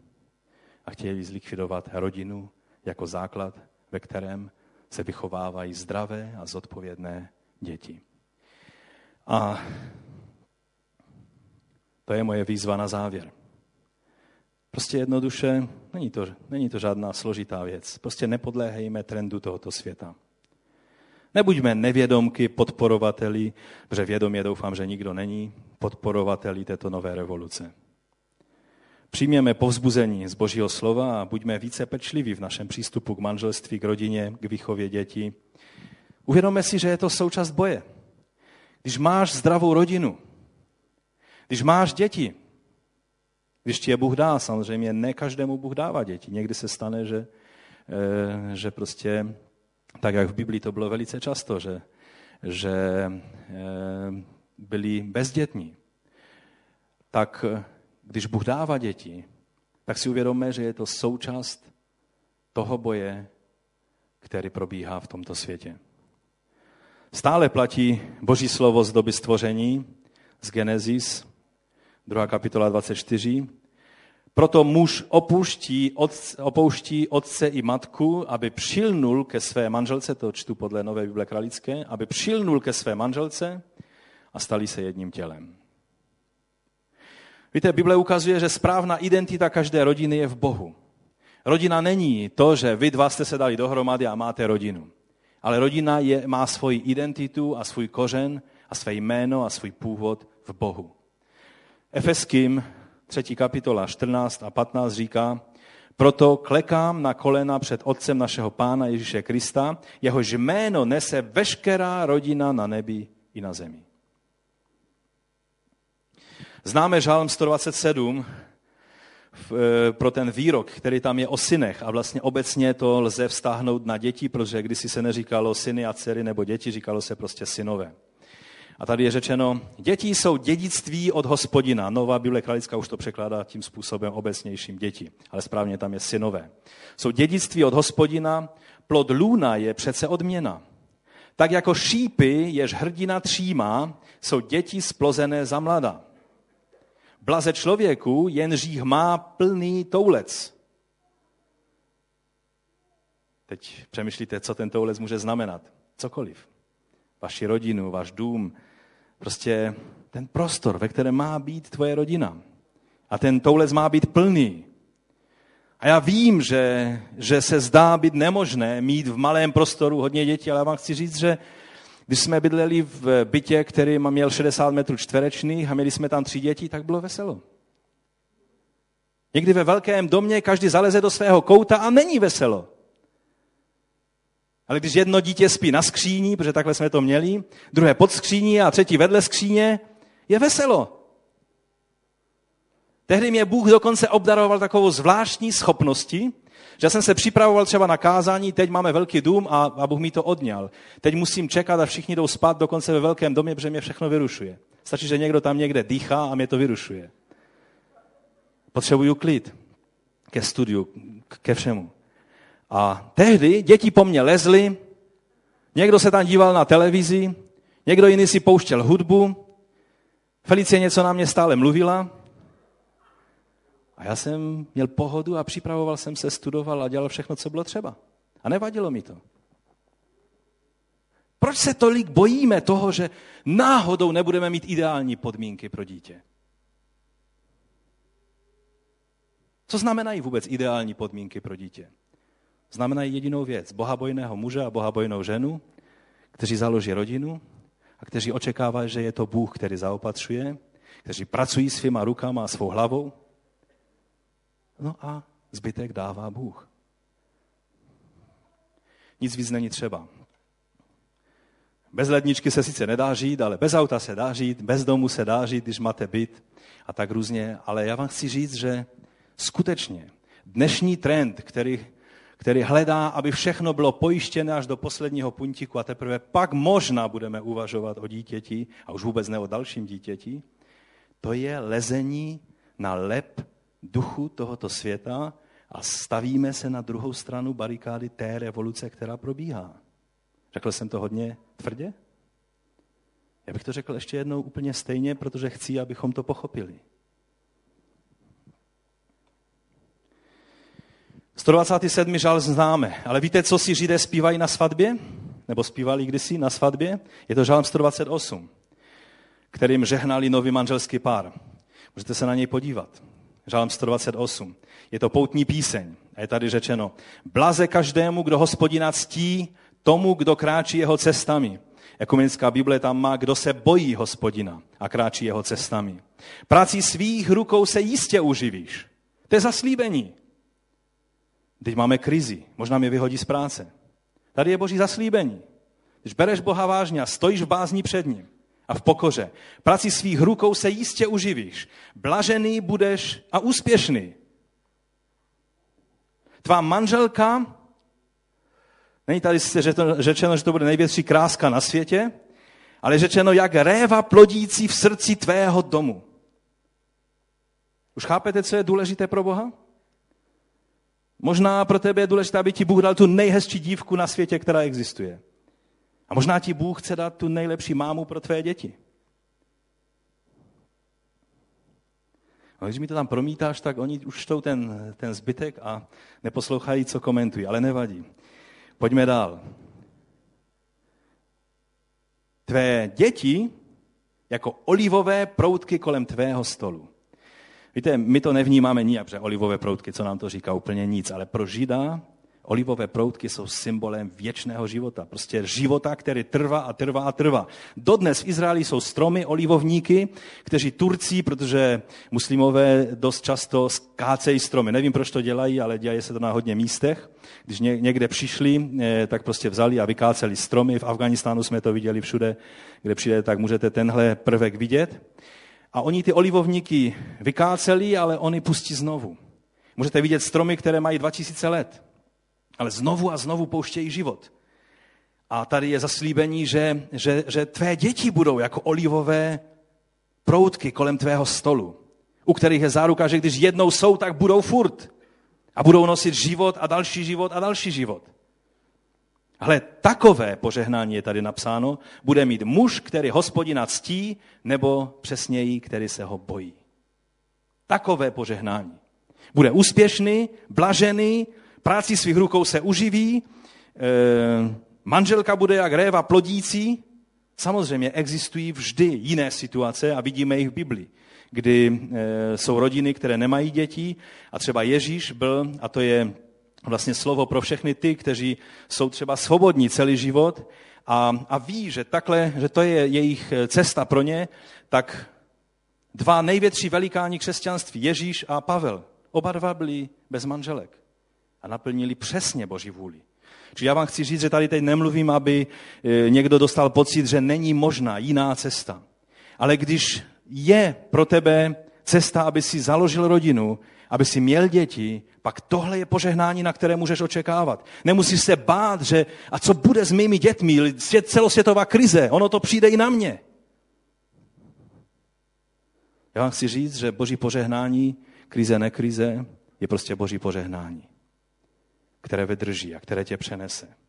a chtějí zlikvidovat rodinu jako základ, ve kterém se vychovávají zdravé a zodpovědné děti. A to je moje výzva na závěr. Prostě jednoduše, není to, není to žádná složitá věc. Prostě nepodléhejme trendu tohoto světa. Nebuďme nevědomky podporovateli, protože vědomě doufám, že nikdo není, podporovateli této nové revoluce. Přijměme povzbuzení z Božího slova a buďme více pečliví v našem přístupu k manželství, k rodině, k výchově dětí. Uvědomme si, že je to součást boje. Když máš zdravou rodinu, když máš děti, když ti je Bůh dá, samozřejmě ne každému Bůh dává děti. Někdy se stane, že, eh, že prostě, tak jak v Biblii to bylo velice často, že, že eh, byli bezdětní, tak eh, když Bůh dává děti, tak si uvědomme, že je to součást toho boje, který probíhá v tomto světě. Stále platí Boží slovo z doby stvoření, z Genesis, 2. kapitola 24. Proto muž opouští, otce, opouští otce i matku, aby přilnul ke své manželce, to čtu podle Nové Bible Kralické, aby přilnul ke své manželce a stali se jedním tělem. Víte, Bible ukazuje, že správná identita každé rodiny je v Bohu. Rodina není to, že vy dva jste se dali dohromady a máte rodinu. Ale rodina je, má svoji identitu a svůj kořen a své jméno a svůj původ v Bohu. Efeským 3. kapitola 14 a 15 říká, proto klekám na kolena před Otcem našeho Pána Ježíše Krista, jehož jméno nese veškerá rodina na nebi i na zemi. Známe žálm 127 eh, pro ten výrok, který tam je o synech a vlastně obecně to lze vztáhnout na děti, protože kdysi se neříkalo syny a dcery nebo děti, říkalo se prostě synové. A tady je řečeno, děti jsou dědictví od hospodina. Nová Bible kralická už to překládá tím způsobem obecnějším děti, ale správně tam je synové. Jsou dědictví od hospodina, plod lůna je přece odměna. Tak jako šípy, jež hrdina třímá, jsou děti splozené za mlada. Blaze člověku, jenž má plný toulec. Teď přemýšlíte, co ten toulec může znamenat. Cokoliv. Vaši rodinu, váš dům, prostě ten prostor, ve kterém má být tvoje rodina. A ten toulec má být plný. A já vím, že, že se zdá být nemožné mít v malém prostoru hodně dětí, ale já vám chci říct, že když jsme bydleli v bytě, který měl 60 metrů čtverečných a měli jsme tam tři děti, tak bylo veselo. Někdy ve velkém domě každý zaleze do svého kouta a není veselo. Ale když jedno dítě spí na skříni, protože takhle jsme to měli, druhé pod skříní a třetí vedle skříně, je veselo. Tehdy mě Bůh dokonce obdaroval takovou zvláštní schopnosti, že jsem se připravoval třeba na kázání, teď máme velký dům a, a Bůh mi to odňal. Teď musím čekat a všichni jdou spát dokonce ve velkém domě, protože mě všechno vyrušuje. Stačí, že někdo tam někde dýchá a mě to vyrušuje. Potřebuju klid ke studiu, ke všemu. A tehdy děti po mně lezly, někdo se tam díval na televizi, někdo jiný si pouštěl hudbu, Felicie něco na mě stále mluvila a já jsem měl pohodu a připravoval jsem se, studoval a dělal všechno, co bylo třeba. A nevadilo mi to. Proč se tolik bojíme toho, že náhodou nebudeme mít ideální podmínky pro dítě? Co znamenají vůbec ideální podmínky pro dítě? Znamenají jedinou věc. Bohabojného muže a bohabojnou ženu, kteří založí rodinu a kteří očekávají, že je to Bůh, který zaopatřuje, kteří pracují svýma rukama a svou hlavou. No a zbytek dává Bůh. Nic víc není třeba. Bez ledničky se sice nedá žít, ale bez auta se dá žít, bez domu se dá žít, když máte byt a tak různě. Ale já vám chci říct, že skutečně dnešní trend, který, který hledá, aby všechno bylo pojištěné až do posledního puntíku a teprve pak možná budeme uvažovat o dítěti a už vůbec ne o dalším dítěti, to je lezení na lep duchu tohoto světa a stavíme se na druhou stranu barikády té revoluce, která probíhá. Řekl jsem to hodně tvrdě? Já bych to řekl ještě jednou úplně stejně, protože chci, abychom to pochopili. 127. žal známe, ale víte, co si Židé zpívají na svatbě? Nebo zpívali kdysi na svatbě? Je to žálm 128, kterým žehnali nový manželský pár. Můžete se na něj podívat. Žálm 128. Je to poutní píseň. A je tady řečeno, blaze každému, kdo hospodina ctí, tomu, kdo kráčí jeho cestami. Ekumenická Bible tam má, kdo se bojí hospodina a kráčí jeho cestami. Prací svých rukou se jistě uživíš. To je zaslíbení. Teď máme krizi, možná mě vyhodí z práce. Tady je boží zaslíbení. Když bereš Boha vážně a stojíš v bázní před ním a v pokoře, prací svých rukou se jistě uživíš. Blažený budeš a úspěšný. Tvá manželka, není tady řečeno, že to bude největší kráska na světě, ale řečeno, jak réva plodící v srdci tvého domu. Už chápete, co je důležité pro Boha? Možná pro tebe je důležité, aby ti Bůh dal tu nejhezčí dívku na světě, která existuje. A možná ti Bůh chce dát tu nejlepší mámu pro tvé děti. A když mi to tam promítáš, tak oni už čtou ten, ten zbytek a neposlouchají, co komentují, ale nevadí. Pojďme dál. Tvé děti jako olivové proutky kolem tvého stolu. Víte, my to nevnímáme nijak, že olivové proutky, co nám to říká, úplně nic, ale pro Žida olivové proutky jsou symbolem věčného života. Prostě života, který trvá a trvá a trvá. Dodnes v Izraeli jsou stromy, olivovníky, kteří Turci, protože muslimové dost často skácejí stromy. Nevím, proč to dělají, ale dělají se to na hodně místech. Když někde přišli, eh, tak prostě vzali a vykáceli stromy. V Afganistánu jsme to viděli všude, kde přijde, tak můžete tenhle prvek vidět. A oni ty olivovníky vykáceli, ale oni pustí znovu. Můžete vidět stromy, které mají 2000 let, ale znovu a znovu pouštějí život. A tady je zaslíbení, že, že, že tvé děti budou jako olivové proutky kolem tvého stolu, u kterých je záruka, že když jednou jsou, tak budou furt. A budou nosit život a další život a další život. Ale takové požehnání je tady napsáno, bude mít muž, který hospodina ctí, nebo přesněji, který se ho bojí. Takové požehnání. Bude úspěšný, blažený, práci svých rukou se uživí, e, manželka bude jak réva plodící. Samozřejmě existují vždy jiné situace a vidíme jich v Biblii, kdy e, jsou rodiny, které nemají děti a třeba Ježíš byl, a to je vlastně slovo pro všechny ty, kteří jsou třeba svobodní celý život a, a ví, že takhle, že to je jejich cesta pro ně, tak dva největší velikáni křesťanství, Ježíš a Pavel, oba dva byli bez manželek a naplnili přesně Boží vůli. Čiže já vám chci říct, že tady teď nemluvím, aby e, někdo dostal pocit, že není možná jiná cesta. Ale když je pro tebe cesta, aby si založil rodinu, aby si měl děti, pak tohle je požehnání, na které můžeš očekávat. Nemusíš se bát, že a co bude s mými dětmi, celosvětová krize, ono to přijde i na mě. Já vám chci říct, že boží požehnání, krize, nekrize, je prostě boží požehnání, které vydrží a které tě přenese.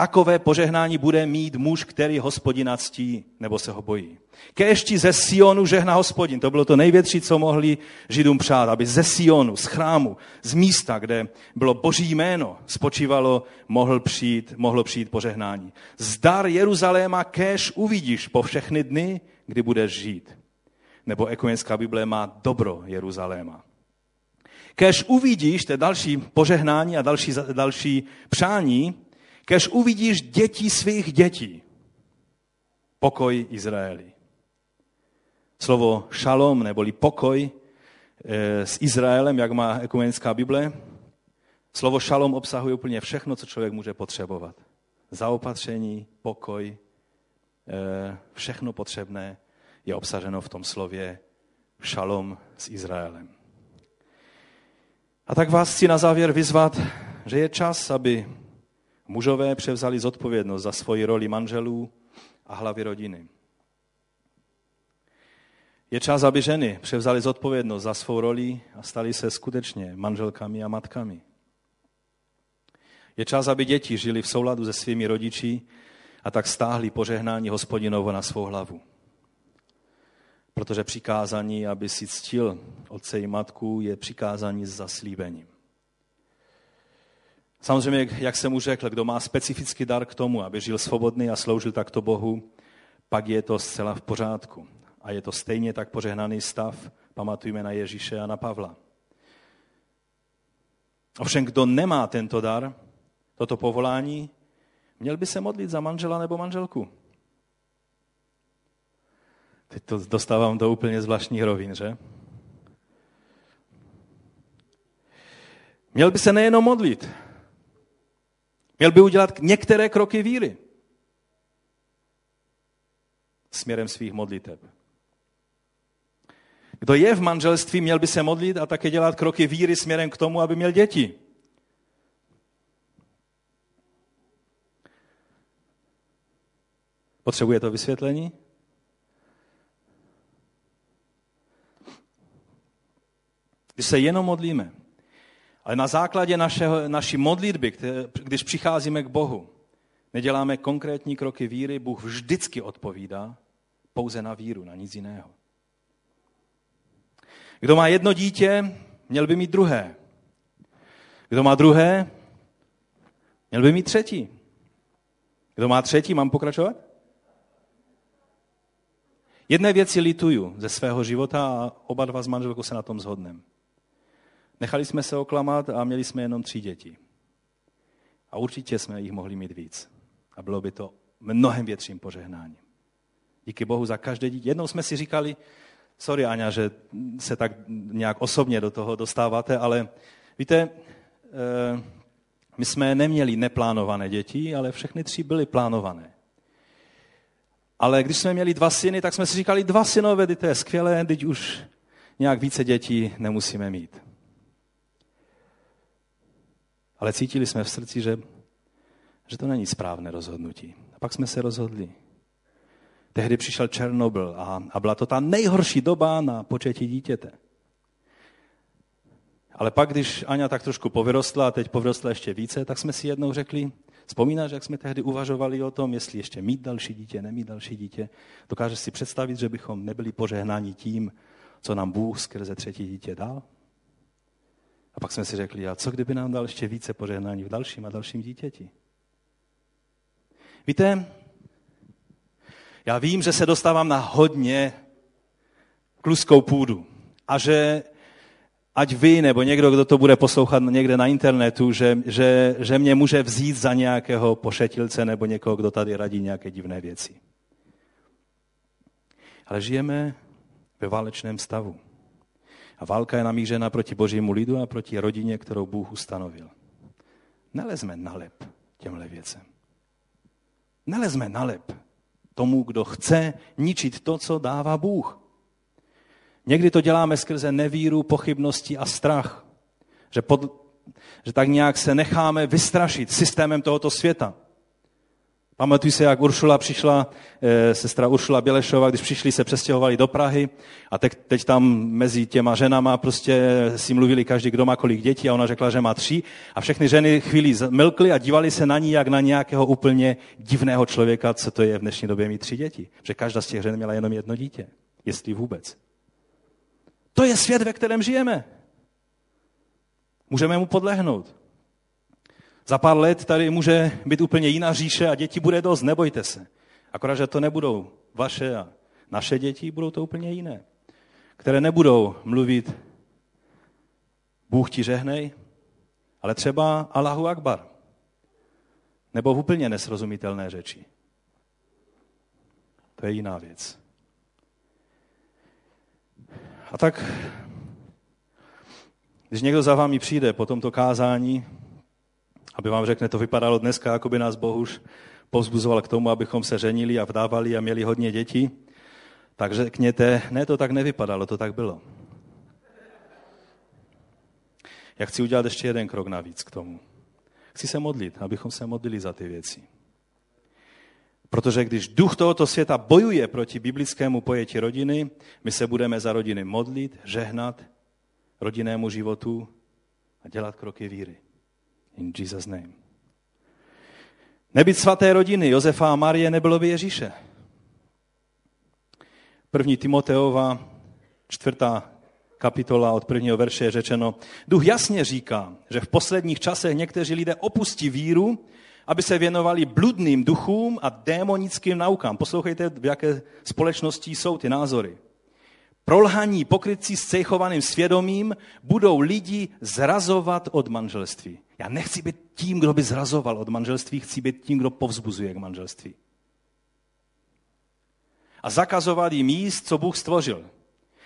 Takové požehnání bude mít muž, který hospodina ctí nebo se ho bojí. Kéšti ze Sionu žehna hospodin. To bylo to největší, co mohli Židům přát, aby ze Sionu, z chrámu, z místa, kde bylo boží jméno, spočívalo, mohl přijít, mohlo přijít požehnání. Zdar Jeruzaléma kéž uvidíš po všechny dny, kdy budeš žít. Nebo ekumenská Bible má dobro Jeruzaléma. Kež uvidíš, to je další požehnání a další, další přání, kež uvidíš děti svých dětí. Pokoj Izraeli. Slovo šalom, neboli pokoj e, s Izraelem, jak má ekumenská Bible, slovo šalom obsahuje úplně všechno, co člověk může potřebovat. Zaopatření, pokoj, e, všechno potřebné je obsaženo v tom slově šalom s Izraelem. A tak vás chci na závěr vyzvat, že je čas, aby mužové převzali zodpovědnost za svoji roli manželů a hlavy rodiny. Je čas, aby ženy převzali zodpovědnost za svou roli a stali se skutečně manželkami a matkami. Je čas, aby děti žili v souladu se svými rodiči a tak stáhli požehnání hospodinovo na svou hlavu. Protože přikázání, aby si ctil otce i matku, je přikázání s zaslíbením. Samozřejmě, jak jsem už řekl, kdo má specifický dar k tomu, aby žil svobodný a sloužil takto Bohu, pak je to zcela v pořádku. A je to stejně tak požehnaný stav, pamatujme na Ježíše a na Pavla. Ovšem, kdo nemá tento dar, toto povolání, měl by se modlit za manžela nebo manželku. Teď to dostávám do úplně zvláštních rovin, že? Měl by se nejenom modlit, měl by udělat některé kroky víry směrem svých modliteb. Kdo je v manželství, měl by se modlit a také dělat kroky víry směrem k tomu, aby měl děti. Potřebuje to vysvětlení? Když se jenom modlíme, ale na základě našeho, naší modlitby, když přicházíme k Bohu, neděláme konkrétní kroky víry, Bůh vždycky odpovídá pouze na víru, na nic jiného. Kdo má jedno dítě, měl by mít druhé. Kdo má druhé, měl by mít třetí. Kdo má třetí, mám pokračovat? Jedné věci lituju ze svého života a oba dva s manželkou se na tom zhodneme. Nechali jsme se oklamat a měli jsme jenom tři děti. A určitě jsme jich mohli mít víc. A bylo by to mnohem větším požehnáním. Díky Bohu za každé dítě. Jednou jsme si říkali, sorry Aňa, že se tak nějak osobně do toho dostáváte, ale víte, eh, my jsme neměli neplánované děti, ale všechny tři byly plánované. Ale když jsme měli dva syny, tak jsme si říkali, dva synové, to je skvělé, teď už nějak více dětí nemusíme mít. Ale cítili jsme v srdci, že, že to není správné rozhodnutí. A pak jsme se rozhodli. Tehdy přišel Černobyl a, a byla to ta nejhorší doba na početí dítěte. Ale pak, když Aňa tak trošku povyrostla a teď povyrostla ještě více, tak jsme si jednou řekli, vzpomínáš, jak jsme tehdy uvažovali o tom, jestli ještě mít další dítě, nemít další dítě. Dokážeš si představit, že bychom nebyli požehnáni tím, co nám Bůh skrze třetí dítě dal? A pak jsme si řekli, a co kdyby nám dal ještě více požehnání v dalším a dalším dítěti? Víte, já vím, že se dostávám na hodně kluskou půdu a že ať vy nebo někdo, kdo to bude poslouchat někde na internetu, že, že, že mě může vzít za nějakého pošetilce nebo někoho, kdo tady radí nějaké divné věci. Ale žijeme ve válečném stavu. A válka je namířena proti božímu lidu a proti rodině, kterou Bůh ustanovil. nelezme na lep těmhle věcem. Nelezme na lep tomu, kdo chce ničit to, co dává Bůh. Někdy to děláme skrze nevíru, pochybnosti a strach. Že, pod, že tak nějak se necháme vystrašit systémem tohoto světa. Pamatuju se, jak Uršula přišla, e, sestra Uršula Bělešova, když přišli, se přestěhovali do Prahy a teď, teď tam mezi těma ženama prostě si mluvili každý, kdo má kolik dětí a ona řekla, že má tři a všechny ženy chvíli mlkly a dívali se na ní jak na nějakého úplně divného člověka, co to je v dnešní době mít tři děti. Že každá z těch žen měla jenom jedno dítě, jestli vůbec. To je svět, ve kterém žijeme. Můžeme mu podlehnout. Za pár let tady může být úplně jiná říše a děti bude dost, nebojte se. Akorát, že to nebudou vaše a naše děti, budou to úplně jiné. Které nebudou mluvit Bůh ti žehnej, ale třeba Allahu Akbar. Nebo v úplně nesrozumitelné řeči. To je jiná věc. A tak, když někdo za vámi přijde po tomto kázání, aby vám řekne, to vypadalo dneska, jako by nás Boh už povzbuzoval k tomu, abychom se ženili a vdávali a měli hodně dětí, tak řekněte, ne, to tak nevypadalo, to tak bylo. Já chci udělat ještě jeden krok navíc k tomu. Chci se modlit, abychom se modlili za ty věci. Protože když duch tohoto světa bojuje proti biblickému pojetí rodiny, my se budeme za rodiny modlit, žehnat rodinnému životu a dělat kroky víry. In Jesus name. Nebyt svaté rodiny Josefa a Marie nebylo by Ježíše. První Timoteova, čtvrtá kapitola od prvního verše je řečeno, duch jasně říká, že v posledních časech někteří lidé opustí víru, aby se věnovali bludným duchům a démonickým naukám. Poslouchejte, v jaké společnosti jsou ty názory. Prolhaní pokrytci s cejchovaným svědomím budou lidi zrazovat od manželství. Já nechci být tím, kdo by zrazoval od manželství, chci být tím, kdo povzbuzuje k manželství. A zakazovat jim jíst, co Bůh stvořil.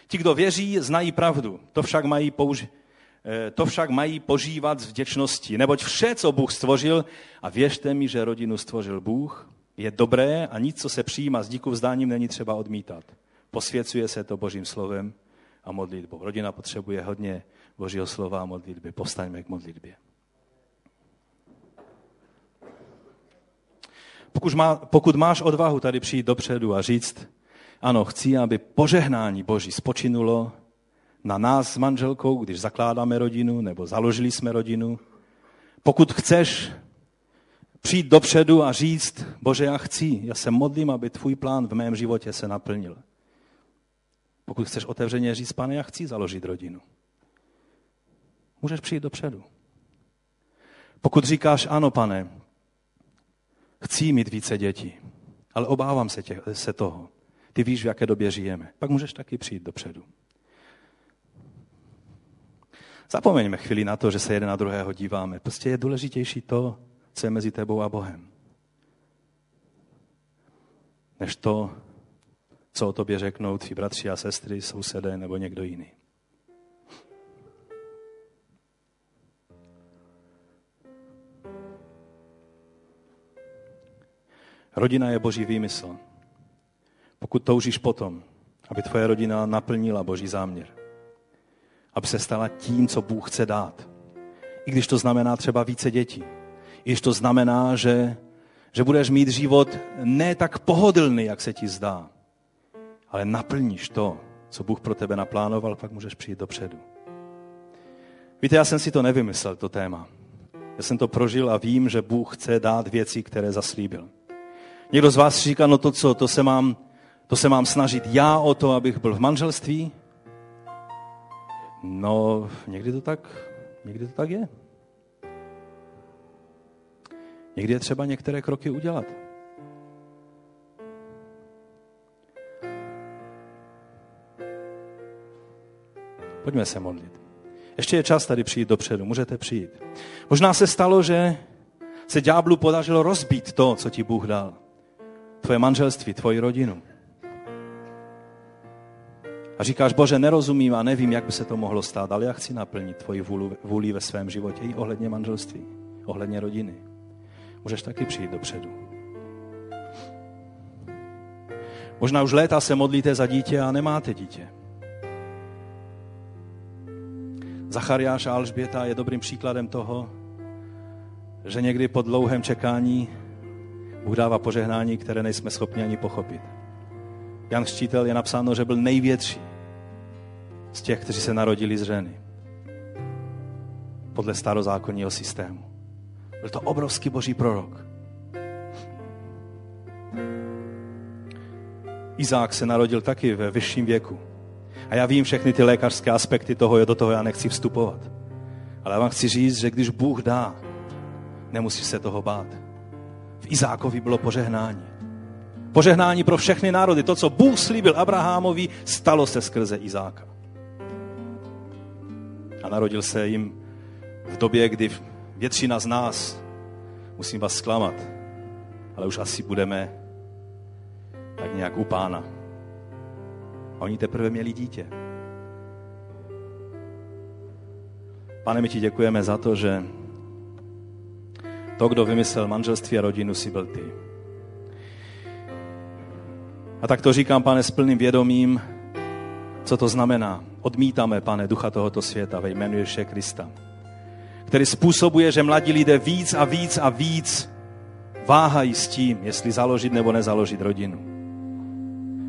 Ti, kdo věří, znají pravdu. To však mají, použi- eh, to však mají požívat z vděčnosti. Neboť vše, co Bůh stvořil, a věřte mi, že rodinu stvořil Bůh, je dobré a nic, co se přijímá s díku vzdáním, není třeba odmítat. Posvěcuje se to Božím slovem a modlitbou. Rodina potřebuje hodně Božího slova a modlitby. Postaňme k modlitbě. Pokud, má, pokud máš odvahu tady přijít dopředu a říct, ano, chci, aby požehnání Boží spočinulo na nás s manželkou, když zakládáme rodinu nebo založili jsme rodinu. Pokud chceš přijít dopředu a říct, Bože, já chci, já se modlím, aby tvůj plán v mém životě se naplnil. Pokud chceš otevřeně říct, pane, já chci založit rodinu. Můžeš přijít dopředu. Pokud říkáš, ano, pane, chci mít více dětí, ale obávám se, tě, se toho. Ty víš, v jaké době žijeme. Pak můžeš taky přijít dopředu. Zapomeňme chvíli na to, že se jeden na druhého díváme. Prostě je důležitější to, co je mezi tebou a Bohem. Než to, co o tobě řeknou tví bratři a sestry, sousedé nebo někdo jiný. Rodina je boží výmysl. Pokud toužíš potom, aby tvoje rodina naplnila boží záměr, aby se stala tím, co Bůh chce dát. I když to znamená třeba více dětí. I když to znamená, že, že budeš mít život ne tak pohodlný, jak se ti zdá, ale naplníš to, co Bůh pro tebe naplánoval, pak můžeš přijít dopředu. Víte, já jsem si to nevymyslel, to téma. Já jsem to prožil a vím, že Bůh chce dát věci, které zaslíbil. Někdo z vás říká, no to co, to se mám, to se mám snažit já o to, abych byl v manželství? No, někdy to tak, někdy to tak je. Někdy je třeba některé kroky udělat. Pojďme se modlit. Ještě je čas tady přijít dopředu, můžete přijít. Možná se stalo, že se ďáblu podařilo rozbít to, co ti Bůh dal. Tvoje manželství, tvoji rodinu. A říkáš, Bože, nerozumím a nevím, jak by se to mohlo stát, ale já chci naplnit tvoji vůli ve svém životě i ohledně manželství. ohledně rodiny. Můžeš taky přijít dopředu. Možná už léta se modlíte za dítě a nemáte dítě. Zachariáš a Alžběta je dobrým příkladem toho, že někdy po dlouhém čekání Bůh dává požehnání, které nejsme schopni ani pochopit. Jan Štítel je napsáno, že byl největší z těch, kteří se narodili z ženy. Podle starozákonního systému. Byl to obrovský boží prorok. Izák se narodil taky ve vyšším věku. A já vím všechny ty lékařské aspekty toho, do toho já nechci vstupovat. Ale já vám chci říct, že když Bůh dá, nemusíš se toho bát. V Izákovi bylo požehnání. Požehnání pro všechny národy. To, co Bůh slíbil Abrahamovi, stalo se skrze Izáka. A narodil se jim v době, kdy většina z nás, musím vás zklamat, ale už asi budeme tak nějak u pána. A oni teprve měli dítě. Pane, my ti děkujeme za to, že to, kdo vymyslel manželství a rodinu, si byl ty. A tak to říkám, pane, s plným vědomím, co to znamená. Odmítáme, pane, ducha tohoto světa ve jménu Ježíše Krista, který způsobuje, že mladí lidé víc a víc a víc váhají s tím, jestli založit nebo nezaložit rodinu.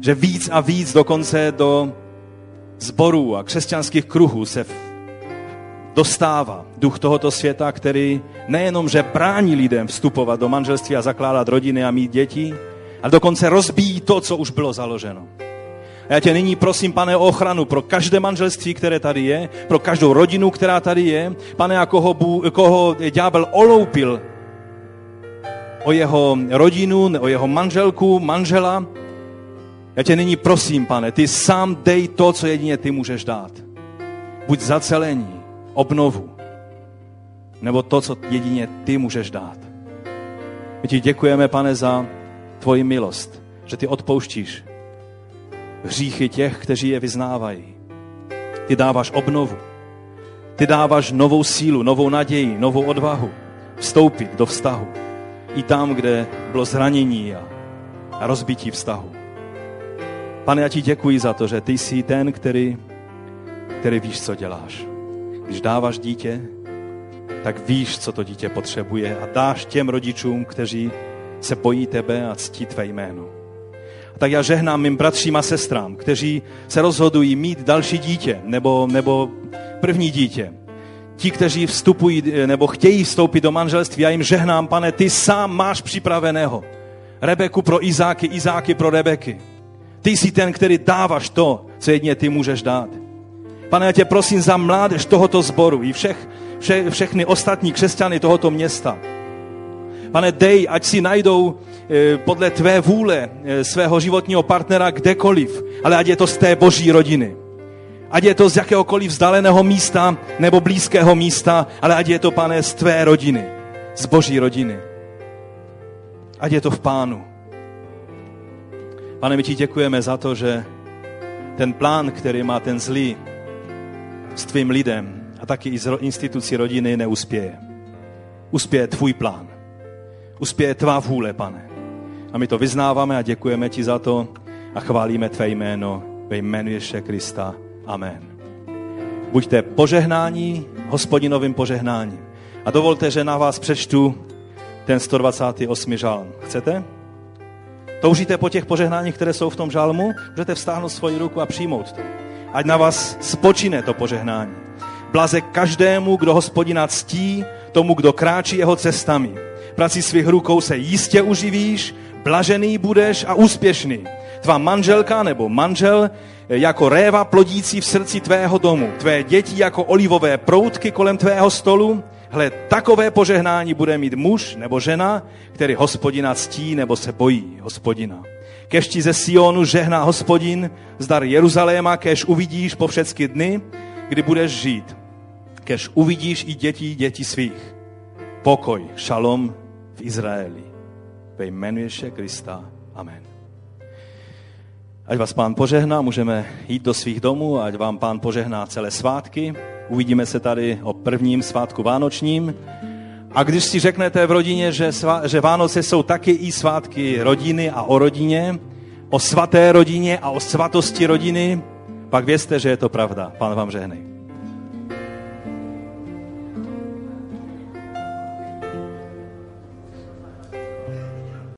Že víc a víc dokonce do zborů a křesťanských kruhů se dostává duch tohoto světa, který nejenom, že brání lidem vstupovat do manželství a zakládat rodiny a mít děti, ale dokonce rozbíjí to, co už bylo založeno. A já tě nyní prosím, pane, o ochranu pro každé manželství, které tady je, pro každou rodinu, která tady je. Pane, a koho, koho ďábel oloupil o jeho rodinu, o jeho manželku, manžela. Já tě nyní prosím, pane, ty sám dej to, co jedině ty můžeš dát. Buď zacelení, obnovu, nebo to, co jedině ty můžeš dát. My ti děkujeme, pane, za tvoji milost, že ty odpouštíš hříchy těch, kteří je vyznávají. Ty dáváš obnovu. Ty dáváš novou sílu, novou naději, novou odvahu vstoupit do vztahu. I tam, kde bylo zranění a, rozbití vztahu. Pane, já ti děkuji za to, že ty jsi ten, který, který víš, co děláš. Když dáváš dítě, tak víš, co to dítě potřebuje a dáš těm rodičům, kteří se bojí tebe a ctí tvé jméno. A tak já žehnám mým bratřím a sestrám, kteří se rozhodují mít další dítě nebo, nebo první dítě. Ti, kteří vstupují nebo chtějí vstoupit do manželství, já jim žehnám, pane, ty sám máš připraveného. Rebeku pro Izáky, Izáky pro Rebeky. Ty jsi ten, který dáváš to, co jedině ty můžeš dát. Pane, já tě prosím za mládež tohoto sboru i všech, vše, všechny ostatní křesťany tohoto města. Pane, dej, ať si najdou e, podle tvé vůle e, svého životního partnera kdekoliv, ale ať je to z té boží rodiny. Ať je to z jakéhokoliv vzdáleného místa nebo blízkého místa, ale ať je to, pane, z tvé rodiny, z boží rodiny. Ať je to v pánu. Pane, my ti děkujeme za to, že ten plán, který má ten zlý s tvým lidem a taky i z institucí rodiny neuspěje. Uspěje tvůj plán uspěje tvá vůle, pane. A my to vyznáváme a děkujeme ti za to a chválíme tvé jméno ve jménu Ježíše Krista. Amen. Buďte požehnání hospodinovým požehnáním. A dovolte, že na vás přečtu ten 128. žálm. Chcete? Toužíte po těch požehnáních, které jsou v tom žálmu? Můžete vstáhnout svoji ruku a přijmout to. Ať na vás spočine to požehnání. Blaze každému, kdo hospodina ctí, tomu, kdo kráčí jeho cestami prací svých rukou se jistě uživíš, blažený budeš a úspěšný. Tvá manželka nebo manžel jako réva plodící v srdci tvého domu, tvé děti jako olivové proutky kolem tvého stolu, hle, takové požehnání bude mít muž nebo žena, který hospodina ctí nebo se bojí hospodina. Kež ti ze Sionu žehná hospodin, zdar Jeruzaléma, kež uvidíš po všechny dny, kdy budeš žít. Kež uvidíš i děti děti svých. Pokoj, šalom v Izraeli. Ve jménu Ježíše Krista. Amen. Ať vás pán požehná, můžeme jít do svých domů, ať vám pán požehná celé svátky. Uvidíme se tady o prvním svátku vánočním A když si řeknete v rodině, že, sva, že Vánoce jsou taky i svátky rodiny a o rodině, o svaté rodině a o svatosti rodiny, pak vězte, že je to pravda. Pán vám žehnej.